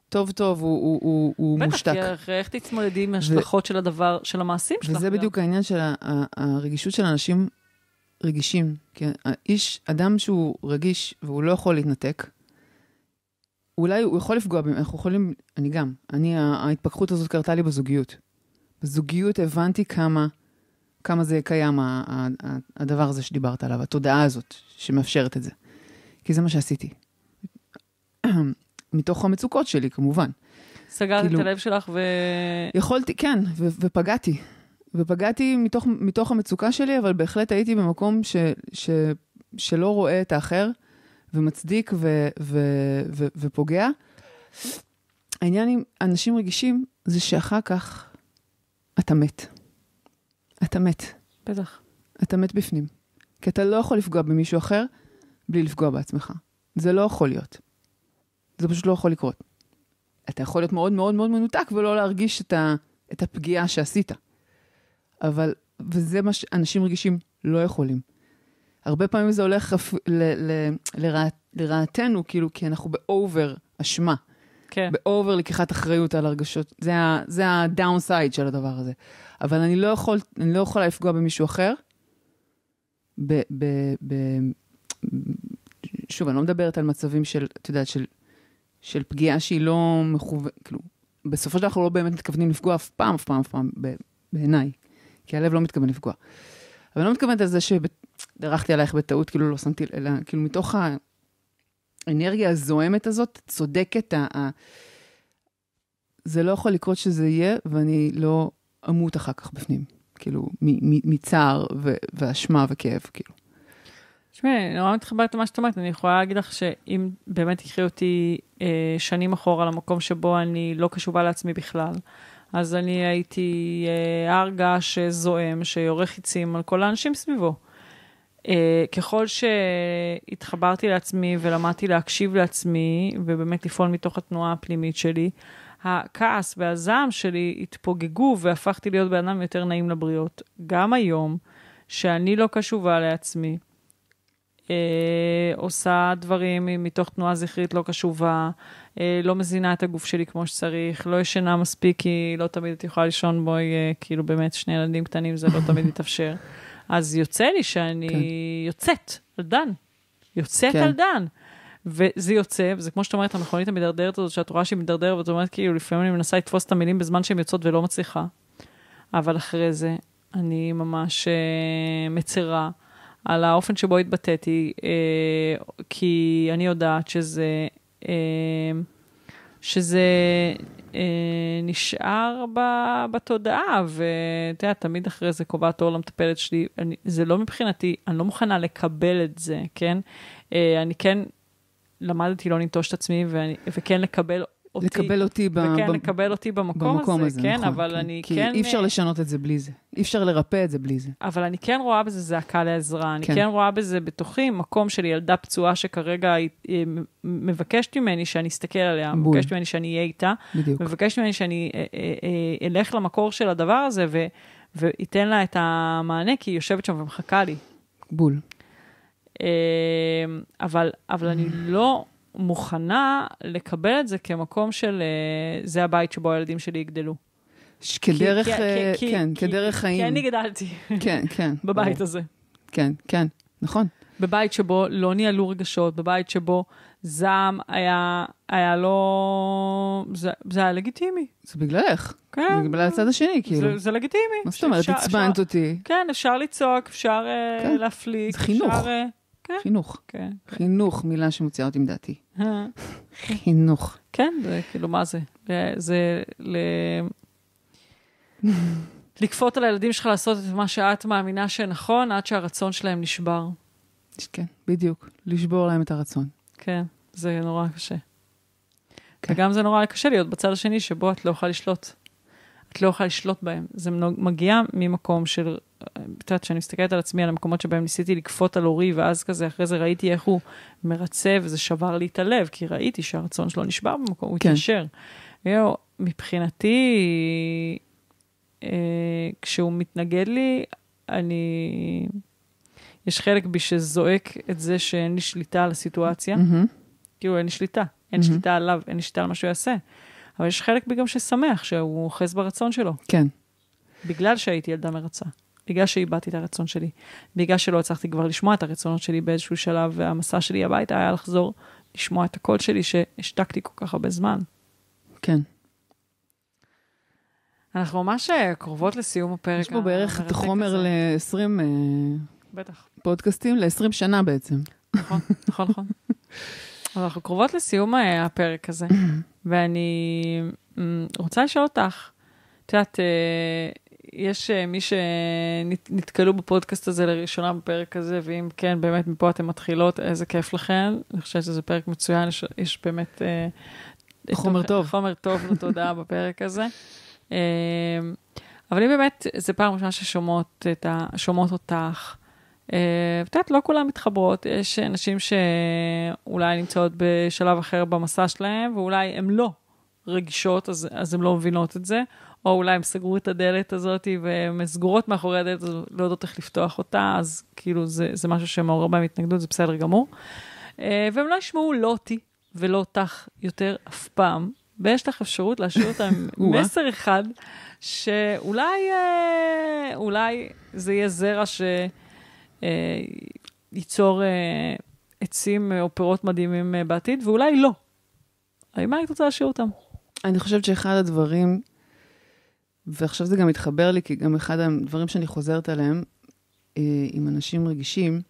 טוב טוב, הוא, הוא, הוא, הוא בטח, מושתק. בטח, כי איך תתמודדי עם ההשלכות ו... של הדבר, של המעשים שלך. וזה בדיוק העניין של הרגישות של אנשים רגישים. כי האיש, אדם שהוא רגיש והוא לא יכול להתנתק, אולי הוא יכול לפגוע, אנחנו יכולים, אני גם, אני, ההתפכחות הזאת קרתה לי בזוגיות. בזוגיות הבנתי כמה כמה זה קיים, הדבר הזה שדיברת עליו, התודעה הזאת שמאפשרת את זה. כי זה מה שעשיתי. [clears throat] מתוך המצוקות שלי, כמובן. סגרת כאילו, את הלב שלך ו... יכולתי, כן, ו- ופגעתי. ופגעתי מתוך, מתוך המצוקה שלי, אבל בהחלט הייתי במקום ש, ש, שלא רואה את האחר, ומצדיק ו, ו, ו, ופוגע. העניין עם אנשים רגישים, זה שאחר כך אתה מת. אתה מת. בטח. אתה מת בפנים. כי אתה לא יכול לפגוע במישהו אחר בלי לפגוע בעצמך. זה לא יכול להיות. זה פשוט לא יכול לקרות. אתה יכול להיות מאוד מאוד מאוד מנותק ולא להרגיש את, ה, את הפגיעה שעשית. אבל, וזה מה שאנשים רגישים לא יכולים. הרבה פעמים זה הולך ל, ל, לרע, לרעתנו, כאילו, כי אנחנו ב over אשמה. כן. ב over לקיחת אחריות על הרגשות. זה ה downside של הדבר הזה. אבל אני לא, יכול, אני לא יכולה לפגוע במישהו אחר. ב, ב, ב, שוב, אני לא מדברת על מצבים של, את יודעת, של, של פגיעה שהיא לא מכוונת, כאילו, בסופו של דבר אנחנו לא באמת מתכוונים לפגוע אף פעם, אף פעם, אף פעם, בעיניי. כי הלב לא מתכוון לפגוע. אבל אני לא מתכוונת על זה שדרכתי עלייך בטעות, כאילו לא שמתי, אלא כאילו מתוך האנרגיה הזוהמת הזאת, צודקת, ה, זה לא יכול לקרות שזה יהיה, ואני לא אמות אחר כך בפנים. כאילו, מצער ואשמה וכאב, כאילו. תשמעי, אני נורא מתחברת למה שאת אומרת, אני יכולה להגיד לך שאם באמת תקחי אותי אה, שנים אחורה למקום שבו אני לא קשובה לעצמי בכלל, אז אני הייתי אה, הר געש זועם שיורה חיצים על כל האנשים סביבו. אה, ככל שהתחברתי לעצמי ולמדתי להקשיב לעצמי, ובאמת לפעול מתוך התנועה הפנימית שלי, הכעס והזעם שלי התפוגגו והפכתי להיות בן אדם יותר נעים לבריות. גם היום, שאני לא קשובה לעצמי, אה, עושה דברים מתוך תנועה זכרית לא קשובה, אה, לא מזינה את הגוף שלי כמו שצריך, לא ישנה מספיק כי לא תמיד את יכולה לישון בו, אה, כאילו באמת שני ילדים קטנים זה לא תמיד [laughs] מתאפשר. אז יוצא לי שאני כן. יוצאת על דן, יוצאת כן. על דן. וזה יוצא, וזה כמו שאת אומרת, המכונית המדרדרת הזאת, שאת רואה שהיא מדרדרת, ואת אומרת, כאילו, לפעמים אני מנסה לתפוס את המילים בזמן שהן יוצאות ולא מצליחה. אבל אחרי זה, אני ממש אה, מצרה על האופן שבו התבטאתי, אה, כי אני יודעת שזה, אה, שזה נשאר ב, בתודעה, ואתה יודע, תמיד אחרי זה קובעת אור למטפלת שלי, אני, זה לא מבחינתי, אני לא מוכנה לקבל את זה, כן? אה, אני כן למדתי לא לנטוש את עצמי, ואני, וכן לקבל אותי. לקבל אותי ב- וכן ב- לקבל אותי במקום, במקום הזה, הזה, כן, נכון. אבל אני כי כן... אי אפשר אה, לשנות את זה בלי זה. אי אפשר לרפא את זה בלי זה. אבל אני כן רואה בזה זעקה לעזרה. אני כן. כן רואה בזה בתוכי מקום של ילדה פצועה שכרגע היא מבקשת ממני שאני אסתכל עליה, בול. מבקשת ממני שאני אהיה איתה, בדיוק. מבקשת ממני שאני אה, אה, אה, אלך למקור של הדבר הזה ו- ואתן לה את המענה, כי היא יושבת שם ומחכה לי. בול. אה, אבל, אבל אני לא מוכנה לקבל את זה כמקום של אה, זה הבית שבו הילדים שלי יגדלו. ש- כדרך, כי- כי- אה, כי- כן, כי- כדרך כי חיים. אני גדלתי כן, כן. [laughs] בבית ברור. הזה. כן, כן, נכון. בבית שבו לא ניהלו רגשות, בבית שבו זעם היה, היה לא... זה, זה היה לגיטימי. זה בגללך. כן. זה בגלל הצד השני, כאילו. זה, זה לגיטימי. מה זאת אומרת? עצבנת אותי. כן, אפשר לצעוק, אפשר אה, כן. להפליק. זה חינוך. אפשר, כן, חינוך. כן. חינוך, מילה שמוציאה אותי מדעתי. אה, חינוך. כן, זה כאילו, מה זה? זה ל... לכפות על הילדים שלך לעשות את מה שאת מאמינה שנכון, עד שהרצון שלהם נשבר. כן, בדיוק. לשבור להם את הרצון. כן, זה נורא קשה. כן. וגם זה נורא קשה להיות בצד השני שבו את לא יכולה לשלוט. את לא יכולה לשלוט בהם. זה מגיע ממקום של, את יודעת, כשאני מסתכלת על עצמי, על המקומות שבהם ניסיתי לכפות על אורי, ואז כזה, אחרי זה ראיתי איך הוא מרצה, וזה שבר לי את הלב, כי ראיתי שהרצון שלו נשבר במקום, הוא כן. התיישר. יו, מבחינתי, אה, כשהוא מתנגד לי, אני... יש חלק בי שזועק את זה שאין לי שליטה על הסיטואציה. מהמם. כאילו, אין לי שליטה. אין מהמם. שליטה עליו, אין לי שליטה על מה שהוא יעשה. אבל יש חלק בי גם ששמח שהוא אוחז ברצון שלו, כן, בגלל שהייתי ילדה מרצה. בגלל שאיבדתי את הרצון שלי. בגלל שלא הצלחתי כבר לשמוע את הרצונות שלי באיזשהו שלב, והמסע שלי הביתה היה לחזור לשמוע את הקול שלי שהשתקתי כל כך הרבה זמן. כן. אנחנו ממש אה, קרובות לסיום הפרק. יש פה בערך את החומר הזה. ל-20 בטח, פודקאסטים, ל-20 שנה בעצם. נכון, נכון, נכון. [laughs] אבל אנחנו קרובות לסיום אה, הפרק הזה, [clears throat] ואני אמ, רוצה לשאול אותך, את יודעת, אה, יש אה, מי שנתקלו בפודקאסט הזה לראשונה בפרק הזה, ואם כן, באמת מפה אתן מתחילות, איזה כיף לכן. אני חושבת שזה פרק מצוין, יש, יש באמת... אה, חומר טוב. חומר טוב לתודעה [laughs] בפרק הזה. אבל אם באמת, זו פעם ראשונה ששומעות ה... אותך, אה, את יודעת, לא כולן מתחברות, יש נשים שאולי נמצאות בשלב אחר במסע שלהם, ואולי הן לא רגישות, אז, אז הן לא מבינות את זה, או אולי הם סגרו את הדלת הזאת והן סגורות מאחורי הדלת, אז לא יודעות איך לפתוח אותה, אז כאילו זה, זה משהו שמעורר בהם התנגדות, זה בסדר גמור. אה, והם לא ישמעו לא אותי ולא אותך יותר אף פעם, ויש לך אפשרות להשאיר אותם. [laughs] מסר אחד, שאולי אה, אולי זה יהיה זרע ש... אה, ייצור אה, עצים אה, או פירות מדהימים אה, בעתיד, ואולי לא. האם היית רוצה להשאיר אותם? אני חושבת שאחד הדברים, ועכשיו זה גם מתחבר לי, כי גם אחד הדברים שאני חוזרת עליהם אה, עם אנשים רגישים,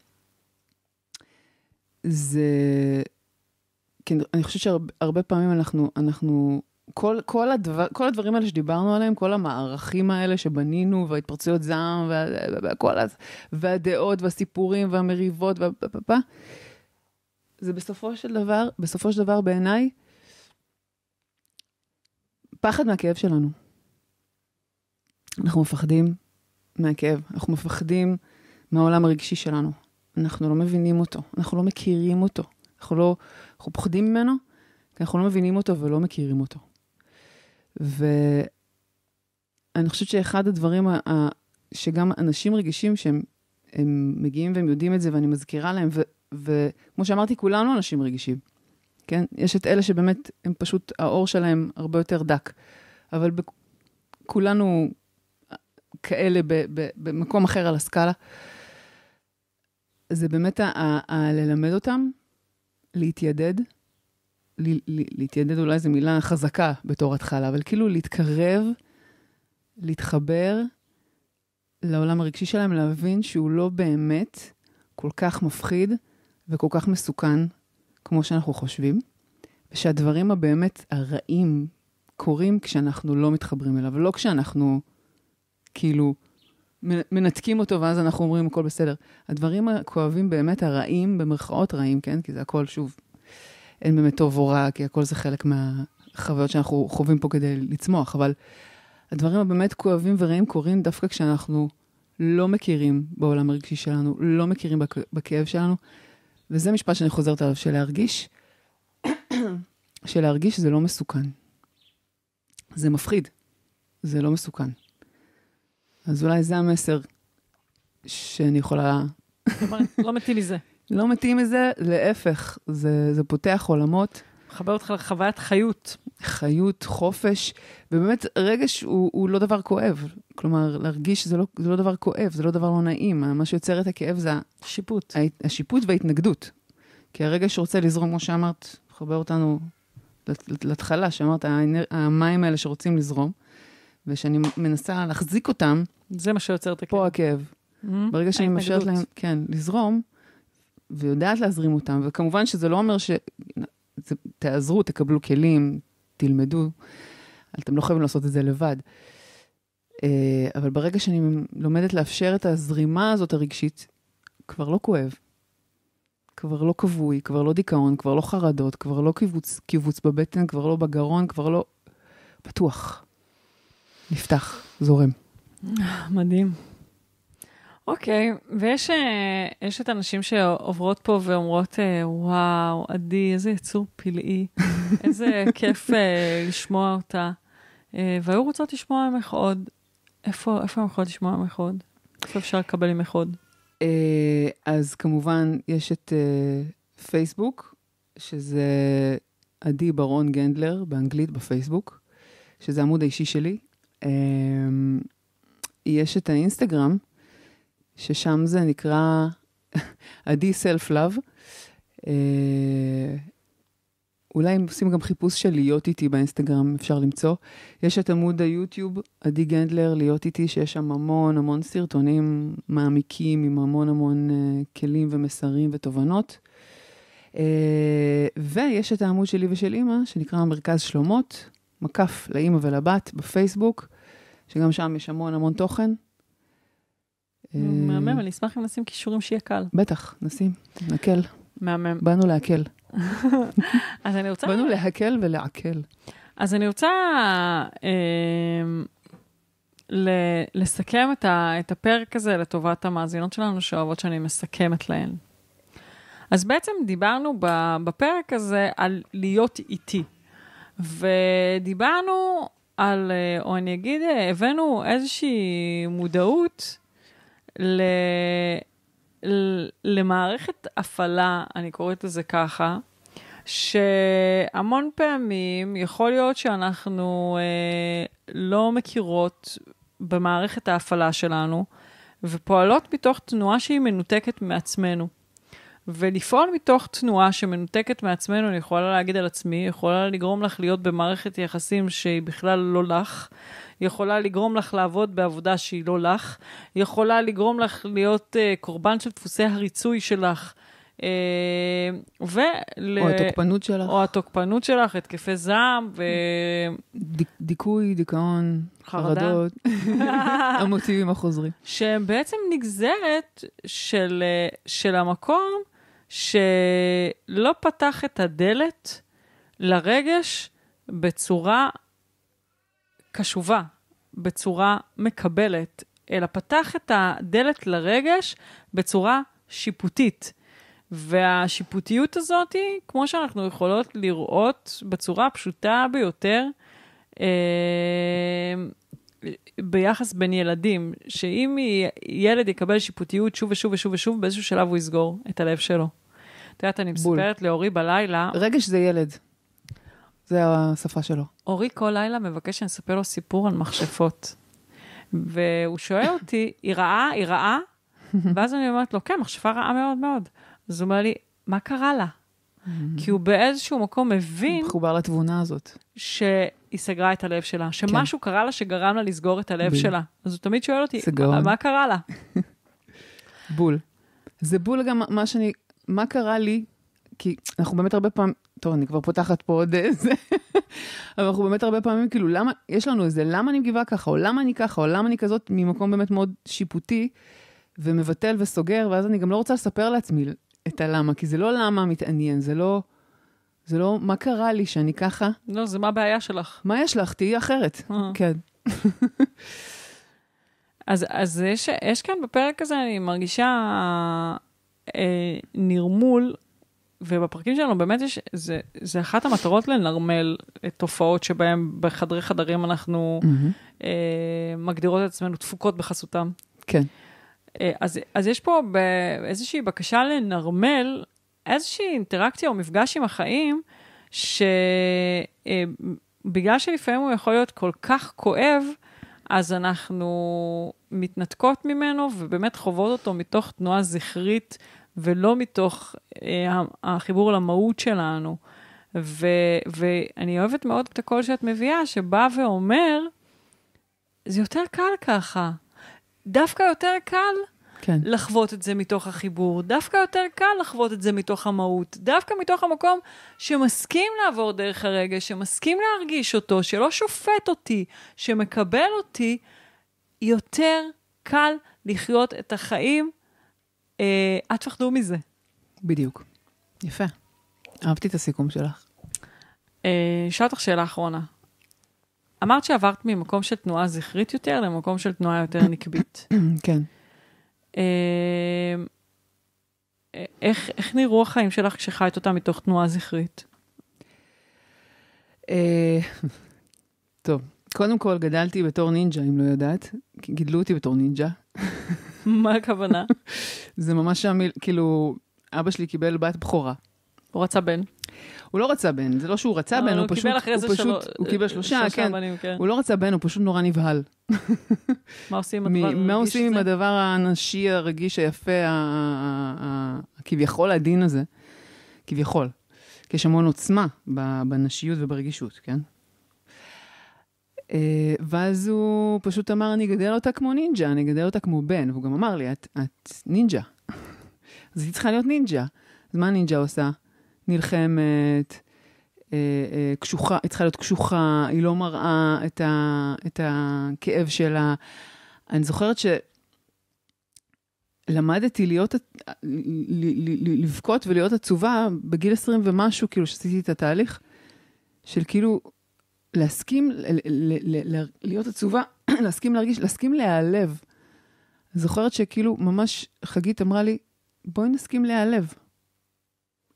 זה... כי אני חושבת שהרבה פעמים אנחנו, אנחנו כל, כל, הדבר, כל הדברים האלה שדיברנו עליהם, כל המערכים האלה שבנינו, וההתפרצויות זעם, וה, והכל, והדעות, והסיפורים, והמריבות, ופה, זה בסופו של דבר, בסופו של דבר בעיניי, פחד מהכאב שלנו. אנחנו מפחדים מהכאב, אנחנו מפחדים מהעולם הרגשי שלנו. אנחנו לא מבינים אותו, אנחנו לא מכירים אותו. אנחנו לא, אנחנו פוחדים ממנו, כי אנחנו לא מבינים אותו ולא מכירים אותו. ואני חושבת שאחד הדברים ה... שגם אנשים רגישים שהם מגיעים והם יודעים את זה, ואני מזכירה להם, ו, וכמו שאמרתי, כולנו אנשים רגישים, כן? יש את אלה שבאמת, הם פשוט, האור שלהם הרבה יותר דק. אבל כולנו כאלה ב, ב, במקום אחר על הסקאלה. זה באמת ה, ה, ה, ללמד אותם להתיידד, להתיידד אולי זו מילה חזקה בתור התחלה, אבל כאילו להתקרב, להתחבר לעולם הרגשי שלהם, להבין שהוא לא באמת כל כך מפחיד וכל כך מסוכן כמו שאנחנו חושבים, ושהדברים הבאמת הרעים קורים כשאנחנו לא מתחברים אליו, לא כשאנחנו כאילו מנתקים אותו ואז אנחנו אומרים הכל בסדר. הדברים הכואבים באמת, הרעים, במרכאות רעים, כן? כי זה הכל, שוב, אין באמת טוב או רע, כי הכל זה חלק מהחוויות שאנחנו חווים פה כדי לצמוח, אבל הדברים הבאמת כואבים ורעים קורים דווקא כשאנחנו לא מכירים בעולם הרגשי שלנו, לא מכירים בכאב שלנו, וזה משפט שאני חוזרת עליו, של להרגיש, של להרגיש זה לא מסוכן. זה מפחיד, זה לא מסוכן. אז אולי זה המסר שאני יכולה... לא מתאים מזה. לא מתאים מזה, להפך, זה, זה פותח עולמות. מחבר אותך לחוויית חיות. חיות, חופש, ובאמת רגש הוא, הוא לא דבר כואב. כלומר, להרגיש שזה לא, זה לא דבר כואב, זה לא דבר לא נעים. מה שיוצר את הכאב זה השיפוט. השיפוט וההתנגדות. כי הרגש רוצה לזרום, כמו שאמרת, מחבר אותנו להתחלה, שאמרת, המים האלה שרוצים לזרום, ושאני מנסה להחזיק אותם, זה מה שיוצר את הכאב. פה הכאב. Mm-hmm. ברגע שאני מאפשרת להם, כן, לזרום, ויודעת להזרים אותם, וכמובן שזה לא אומר ש... תעזרו, תקבלו כלים, תלמדו, אתם לא חייבים לעשות את זה לבד. אה, אבל ברגע שאני לומדת לאפשר את הזרימה הזאת הרגשית, כבר לא כואב. כבר לא כבוי, כבר לא דיכאון, כבר לא חרדות, כבר לא קיבוץ, קיבוץ בבטן, כבר לא בגרון, כבר לא... פתוח. נפתח, זורם. מדהים. אוקיי, ויש uh, את הנשים שעוברות פה ואומרות, uh, וואו, עדי, איזה יצור פלאי, איזה [laughs] כיף uh, לשמוע אותה. והיו רוצות לשמוע ממך עוד. איפה, איפה הן יכולות לשמוע ממך עוד? איפה אפשר לקבל ממך עוד? אז כמובן, יש את פייסבוק, שזה עדי ברון גנדלר, באנגלית בפייסבוק, שזה העמוד האישי שלי. יש את האינסטגרם, ששם זה נקרא [laughs] עדי סלף לאב. אולי אם עושים גם חיפוש של להיות איתי באינסטגרם, אפשר למצוא. יש את עמוד היוטיוב, עדי גנדלר, להיות איתי, שיש שם המון המון סרטונים מעמיקים עם המון המון uh, כלים ומסרים ותובנות. Uh, ויש את העמוד שלי ושל אימא, שנקרא מרכז שלומות, מקף לאימא ולבת בפייסבוק, שגם שם יש המון המון תוכן. מהמם, אני אשמח אם נשים כישורים שיהיה קל. בטח, נשים, נקל. מהמם. באנו להקל. [laughs] אז אני רוצה... באנו להקל ולעקל. אז אני רוצה אה, ל- לסכם את, ה- את הפרק הזה לטובת המאזינות שלנו שאוהבות שאני מסכמת להן. אז בעצם דיברנו בפרק הזה על להיות איתי. ודיברנו על, אה, או אני אגיד, אה, הבאנו איזושהי מודעות ל... למערכת הפעלה, אני קוראת לזה ככה, שהמון פעמים יכול להיות שאנחנו אה, לא מכירות במערכת ההפעלה שלנו, ופועלות מתוך תנועה שהיא מנותקת מעצמנו. ולפעול מתוך תנועה שמנותקת מעצמנו, אני יכולה להגיד על עצמי, יכולה לגרום לך להיות במערכת יחסים שהיא בכלל לא לך, יכולה לגרום לך לעבוד בעבודה שהיא לא לך, יכולה לגרום לך להיות uh, קורבן של דפוסי הריצוי שלך uh, ול... או התוקפנות שלך. או התוקפנות שלך, התקפי זעם, ו... דיק, דיכוי, דיכאון. חרדות, [laughs] המוטיבים החוזרים. שהם בעצם נגזרת של, אה, של המקום שלא פתח את הדלת לרגש בצורה קשובה, בצורה מקבלת, אלא פתח את הדלת לרגש בצורה שיפוטית. והשיפוטיות הזאת, כמו שאנחנו יכולות לראות בצורה הפשוטה ביותר, אה, ביחס בין ילדים, שאם ילד יקבל שיפוטיות שוב ושוב ושוב ושוב, באיזשהו שלב הוא יסגור את הלב שלו. את יודעת, אני בול. מספרת לאורי בלילה, רגש זה ילד. זה השפה שלו. אורי כל לילה מבקש שאני אספר לו סיפור על מכשפות. והוא שואל אותי, היא רעה? היא רעה? [laughs] ואז אני אומרת לו, כן, מכשפה רעה מאוד מאוד. אז הוא אומר לי, מה קרה לה? כי הוא באיזשהו מקום מבין מחובר לתבונה הזאת. שהיא סגרה את הלב שלה, שמשהו קרה לה שגרם לה לסגור את הלב בדיוק. שלה. אז הוא תמיד שואל אותי. מה, מה קרה לה? [laughs] בול. זה בול גם מה שאני, מה קרה לי, כי אנחנו באמת הרבה פעמים, טוב, אני כבר פותחת פה עוד איזה, אבל אנחנו באמת הרבה פעמים, כאילו, למה, יש לנו איזה, למה אני מגיבה ככה, או למה אני ככה, או למה אני כזאת, ממקום באמת מאוד שיפוטי, ומבטל וסוגר, ואז אני גם לא רוצה לספר לעצמי את הלמה, כי זה לא למה מתעניין, זה לא, זה לא, מה קרה לי שאני ככה, לא, זה מה הבעיה שלך. מה יש לך, תהיי אחרת. אה. כן. [laughs] אז, אז יש, יש כאן בפרק הזה, אני מרגישה אה, נרמול, ובפרקים שלנו באמת יש, זה, זה אחת המטרות לנרמל את תופעות שבהן בחדרי חדרים אנחנו אה, מגדירות את עצמנו תפוקות בחסותם. כן. אה, אז, אז יש פה איזושהי בקשה לנרמל איזושהי אינטראקציה או מפגש עם החיים, שבגלל שלפעמים הוא יכול להיות כל כך כואב, אז אנחנו מתנתקות ממנו ובאמת חוות אותו מתוך תנועה זכרית ולא מתוך אה, החיבור למהות שלנו. ו, ואני אוהבת מאוד את הקול שאת מביאה, שבא ואומר, זה יותר קל ככה. דווקא יותר קל כן. לחוות את זה מתוך החיבור, דווקא יותר קל לחוות את זה מתוך המהות, דווקא מתוך המקום שמסכים לעבור דרך הרגש, שמסכים להרגיש אותו, שלא שופט אותי, שמקבל אותי, יותר קל לחיות את החיים. אה, אל תפחדו מזה. בדיוק. יפה. אהבתי את הסיכום שלך. אה, אשאל אותך שאלה אחרונה. אמרת שעברת ממקום של תנועה זכרית יותר למקום של תנועה יותר נקבית. [clears throat] כן. אה, איך, איך נראו החיים שלך כשחיית אותם מתוך תנועה זכרית? טוב, קודם כל גדלתי בתור נינג'ה, אם לא יודעת. גידלו אותי בתור נינג'ה. [laughs] [laughs] מה הכוונה? זה ממש המיל, כאילו, אבא שלי קיבל בת בכורה. הוא רצה בן. הוא לא רצה בן, זה לא שהוא רצה בן, אבל הוא פשוט, קיבל אחרי הוא זה שלוש- הוא קיבל שלושה, כן. כן. הוא לא רצה בן, הוא פשוט נורא נבהל. מה עושים עם הדבר הרגיש מה עושים עם? הדבר הנשי, הרגיש, היפה, הכביכול העדין הזה? כביכול. כי יש המון עוצמה בנשיות וברגישות, כן? אה, ואז הוא פשוט אמר, אני אגדל אותה כמו נינג'ה, אני אגדל אותה כמו בן. והוא גם אמר לי, את, את נינג'ה. [laughs] אז היא צריכה להיות נינג'ה. אז מה נינג'ה עושה? נלחמת, אה, אה, קשוחה, היא צריכה להיות קשוחה, היא לא מראה את, ה, את הכאב שלה. אני זוכרת שלמדתי להיות, לבכות ולהיות עצובה בגיל 20 ומשהו, כאילו, שעשיתי את התהליך, של כאילו להסכים, להיות עצובה, [clears throat] להסכים להרגיש, להסכים להיעלב. זוכרת שכאילו, ממש חגית אמרה לי, בואי נסכים להיעלב.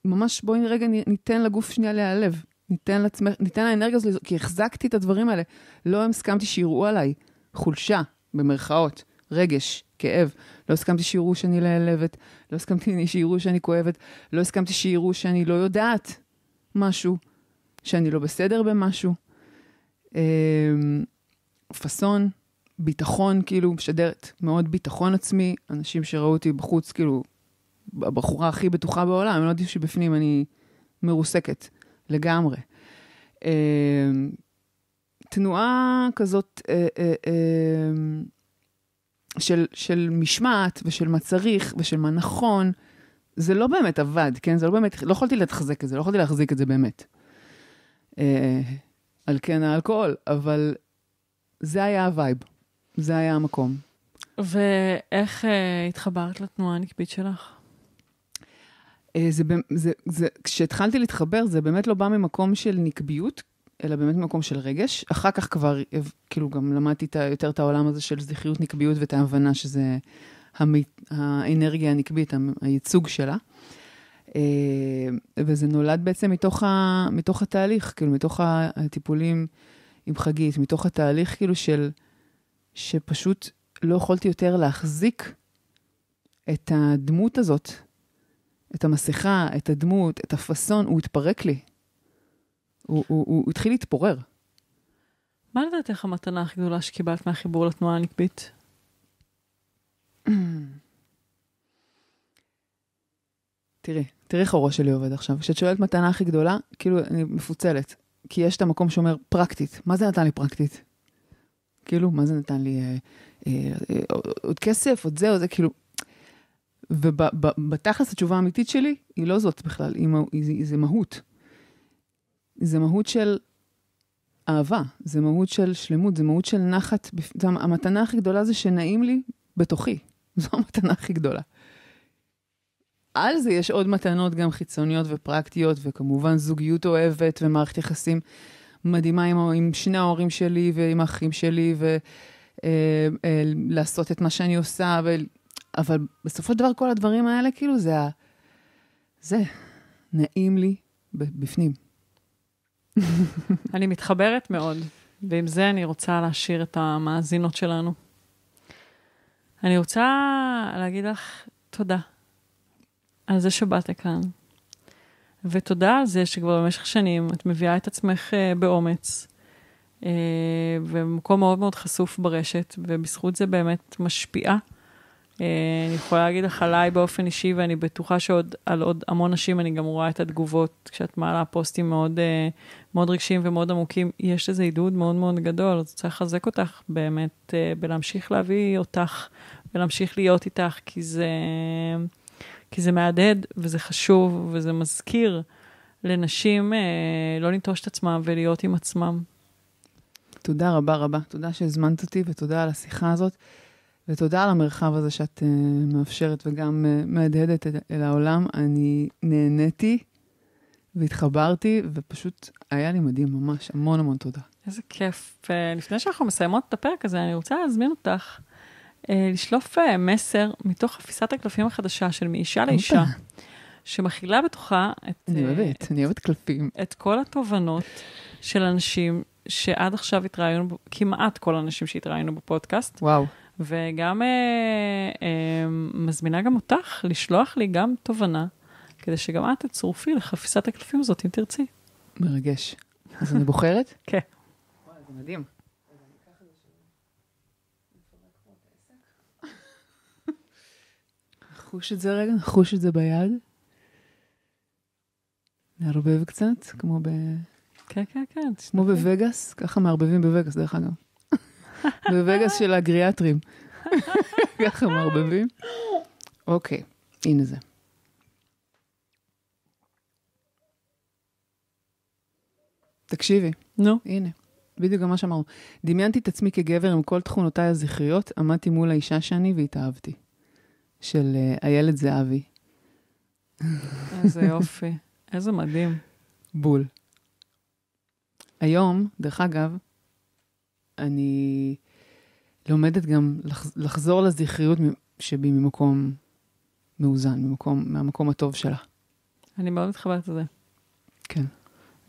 ממש בואי רגע ניתן לגוף שנייה להיעלב. ניתן לעצמך, ניתן לאנרגיה הזאת, כי החזקתי את הדברים האלה. לא הסכמתי שיראו עליי חולשה, במרכאות, רגש, כאב. לא הסכמתי שיראו שאני להיעלבת, לא הסכמתי [laughs] שיראו שאני כואבת, לא הסכמתי שיראו שאני לא יודעת משהו, שאני לא בסדר במשהו. אמ, פאסון, ביטחון, כאילו, משדרת מאוד ביטחון עצמי. אנשים שראו אותי בחוץ, כאילו, הבחורה הכי בטוחה בעולם, הם לא יודעים שבפנים אני מרוסקת לגמרי. אה, תנועה כזאת אה, אה, אה, של, של משמעת ושל מה צריך ושל מה נכון, זה לא באמת עבד, כן? זה לא באמת, לא יכולתי לתחזק את זה, לא יכולתי להחזיק את זה באמת. על כן האלכוהול, אבל זה היה ה vibe, זה היה המקום. ואיך אה, התחברת לתנועה הנקבית שלך? אה, זה, זה, זה, כשהתחלתי להתחבר, זה באמת לא בא ממקום של נקביות, אלא באמת ממקום של רגש. אחר כך כבר, אה, כאילו, גם למדתי את יותר את העולם הזה של זכריות נקביות ואת ההבנה שזה המי, האנרגיה הנקבית, המ- הייצוג שלה. אה, וזה נולד בעצם מתוך, ה, מתוך התהליך, כאילו, מתוך הטיפולים עם חגית, מתוך התהליך, כאילו, של, שפשוט לא יכולתי יותר להחזיק את הדמות הזאת, את המסכה, את הדמות, את הפאסון, הוא התפרק לי. הוא, הוא, הוא, הוא התחיל להתפורר. מה לדעתך המתנה הכי גדולה שקיבלת מהחיבור לתנועה הנקבית? [clears throat] תראי, תראי איך הראש שלי עובד עכשיו. כשאת שואלת מתנה הכי גדולה, כאילו, אני מפוצלת. כי יש את המקום שאומר, פרקטית. מה זה נתן לי פרקטית? כאילו, מה זה נתן לי אה, אה, אה, עוד כסף, עוד זה, עוד זה, כאילו... ובתכלס התשובה האמיתית שלי היא לא זאת בכלל, היא, מה- היא, היא, זה מהות. זה מהות של אהבה, זה מהות של שלמות, זה מהות של נחת. המתנה הכי גדולה זה שנעים לי בתוכי. [laughs] זו המתנה הכי גדולה. על זה יש עוד מתנות גם חיצוניות ופרקטיות, וכמובן זוגיות אוהבת ומערכת יחסים מדהימה עם, עם שני ההורים שלי ועם האחים שלי, ולעשות את מה שאני עושה, ו... אבל בסופו של דבר כל הדברים האלה, כאילו זה ה... זה, נעים לי בפנים. אני מתחברת מאוד, ועם זה אני רוצה להשאיר את המאזינות שלנו. אני רוצה להגיד לך תודה על זה שבאת לכאן, ותודה על זה שכבר במשך שנים את מביאה את עצמך אה, באומץ, אה, במקום מאוד מאוד חשוף ברשת, ובזכות זה באמת משפיעה. אה, אני יכולה להגיד לך עליי באופן אישי, ואני בטוחה שעוד על עוד המון נשים אני גם רואה את התגובות, כשאת מעלה פוסטים מאוד, אה, מאוד רגשיים ומאוד עמוקים, יש לזה עידוד מאוד מאוד גדול, אז צריך לחזק אותך באמת, אה, בלהמשיך להביא אותך, ולהמשיך להיות איתך, כי זה, כי זה מהדהד, וזה חשוב, וזה מזכיר לנשים אה, לא לנטוש את עצמם ולהיות עם עצמם. תודה רבה רבה. תודה שהזמנת אותי, ותודה על השיחה הזאת, ותודה על המרחב הזה שאת uh, מאפשרת וגם uh, מהדהדת אל, אל העולם. אני נהניתי והתחברתי, ופשוט היה לי מדהים, ממש. המון המון תודה. איזה כיף. אה, לפני שאנחנו מסיימות את הפרק הזה, אני רוצה להזמין אותך אה, לשלוף אה, מסר מתוך חפיסת הקלפים החדשה של מאישה לאישה. שמכילה בתוכה את, אני אה, אוהבת, אני אוהבת קלפים. את כל התובנות של אנשים שעד עכשיו התראיינו, כמעט כל האנשים שהתראיינו בפודקאסט, וואו. וגם אה, אה, מזמינה גם אותך לשלוח לי גם תובנה, כדי שגם את תצורפי לחפיסת הקלפים הזאת, אם תרצי. מרגש. אז אני בוחרת? [laughs] כן. וואי, זה מדהים. נחוש את זה רגע, נחוש את זה ביד. נערבב קצת, כמו, ב... כן, כן, כן. כמו בווגאס, ככה מערבבים בווגאס, דרך אגב. [laughs] בווגאס של הגריאטרים. [laughs] ככה מערבבים. אוקיי, הנה זה. תקשיבי, נו, הנה, בדיוק גם מה שאמרנו. דמיינתי את עצמי כגבר עם כל תכונותיי הזכריות, עמדתי מול האישה שאני והתאהבתי. של אה, איילת זהבי, איזה יופי. איזה מדהים. בול. היום, דרך אגב, אני לומדת גם לח- לחזור לזכריות שבי ממקום מאוזן, ממקום, מהמקום הטוב שלה. אני מאוד מתחברת לזה. כן.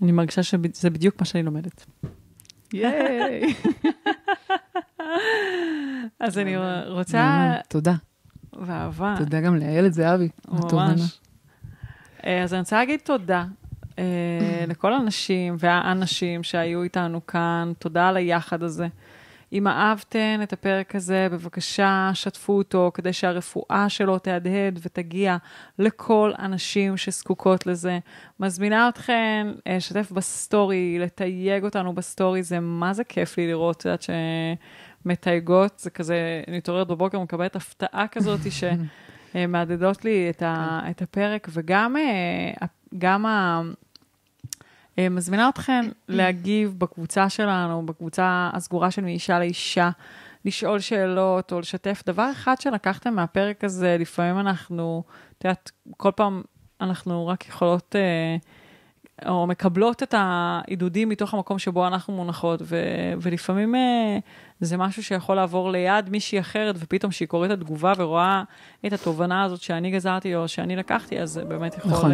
אני מרגישה שזה בדיוק מה שאני לומדת. ייי! [laughs] אז אני רוצה, תודה. ואהבה, תודה גם לאיילת זהבי. ממש. אה, אז אני רוצה להגיד תודה אה, לכל הנשים והאנשים שהיו איתנו כאן, תודה על היחד הזה. אם אהבתן את הפרק הזה, בבקשה, שתפו אותו, כדי שהרפואה שלו תהדהד ותגיע לכל הנשים שזקוקות לזה. מזמינה אתכן אה, לשתף בסטורי, לתייג אותנו בסטורי, זה מה זה כיף לי לראות, את יודעת שמתייגות, זה כזה, אני מתעוררת בבוקר ומקבלת הפתעה כזאת, ש... אה, לי את, ה, כן. את הפרק, וגם אה, גם ה... אה, מזמינה אתכם להגיב בקבוצה שלנו, בקבוצה הסגורה של מאישה לאישה, לשאול שאלות או לשתף. דבר אחד שלקחתם מהפרק הזה, לפעמים אנחנו, את יודעת, כל פעם אנחנו רק יכולות, אה, או מקבלות את העידודים מתוך המקום שבו אנחנו מונחות, ו- ולפעמים אה, זה משהו שיכול לעבור ליד מישהי אחרת, ופתאום כשהיא קוראת את התגובה ורואה את התובנה הזאת שאני גזרתי או שאני לקחתי, אז זה באמת יכול... נכון.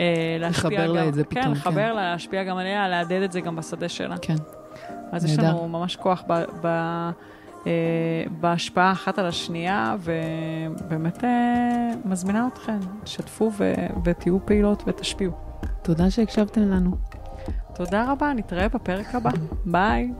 אה, להשפיע לחבר גם, לה את זה כן, פתאום, לחבר כן. לה, להשפיע גם עליה, להדהד את זה גם בשדה שלה. כן. אז יש נהדר. לנו ממש כוח ב, ב, אה, בהשפעה אחת על השנייה, ובאמת אה, מזמינה אתכם, תשתפו ו, ותהיו פעילות ותשפיעו. תודה שהקשבתם לנו. תודה רבה, נתראה בפרק הבא. ביי.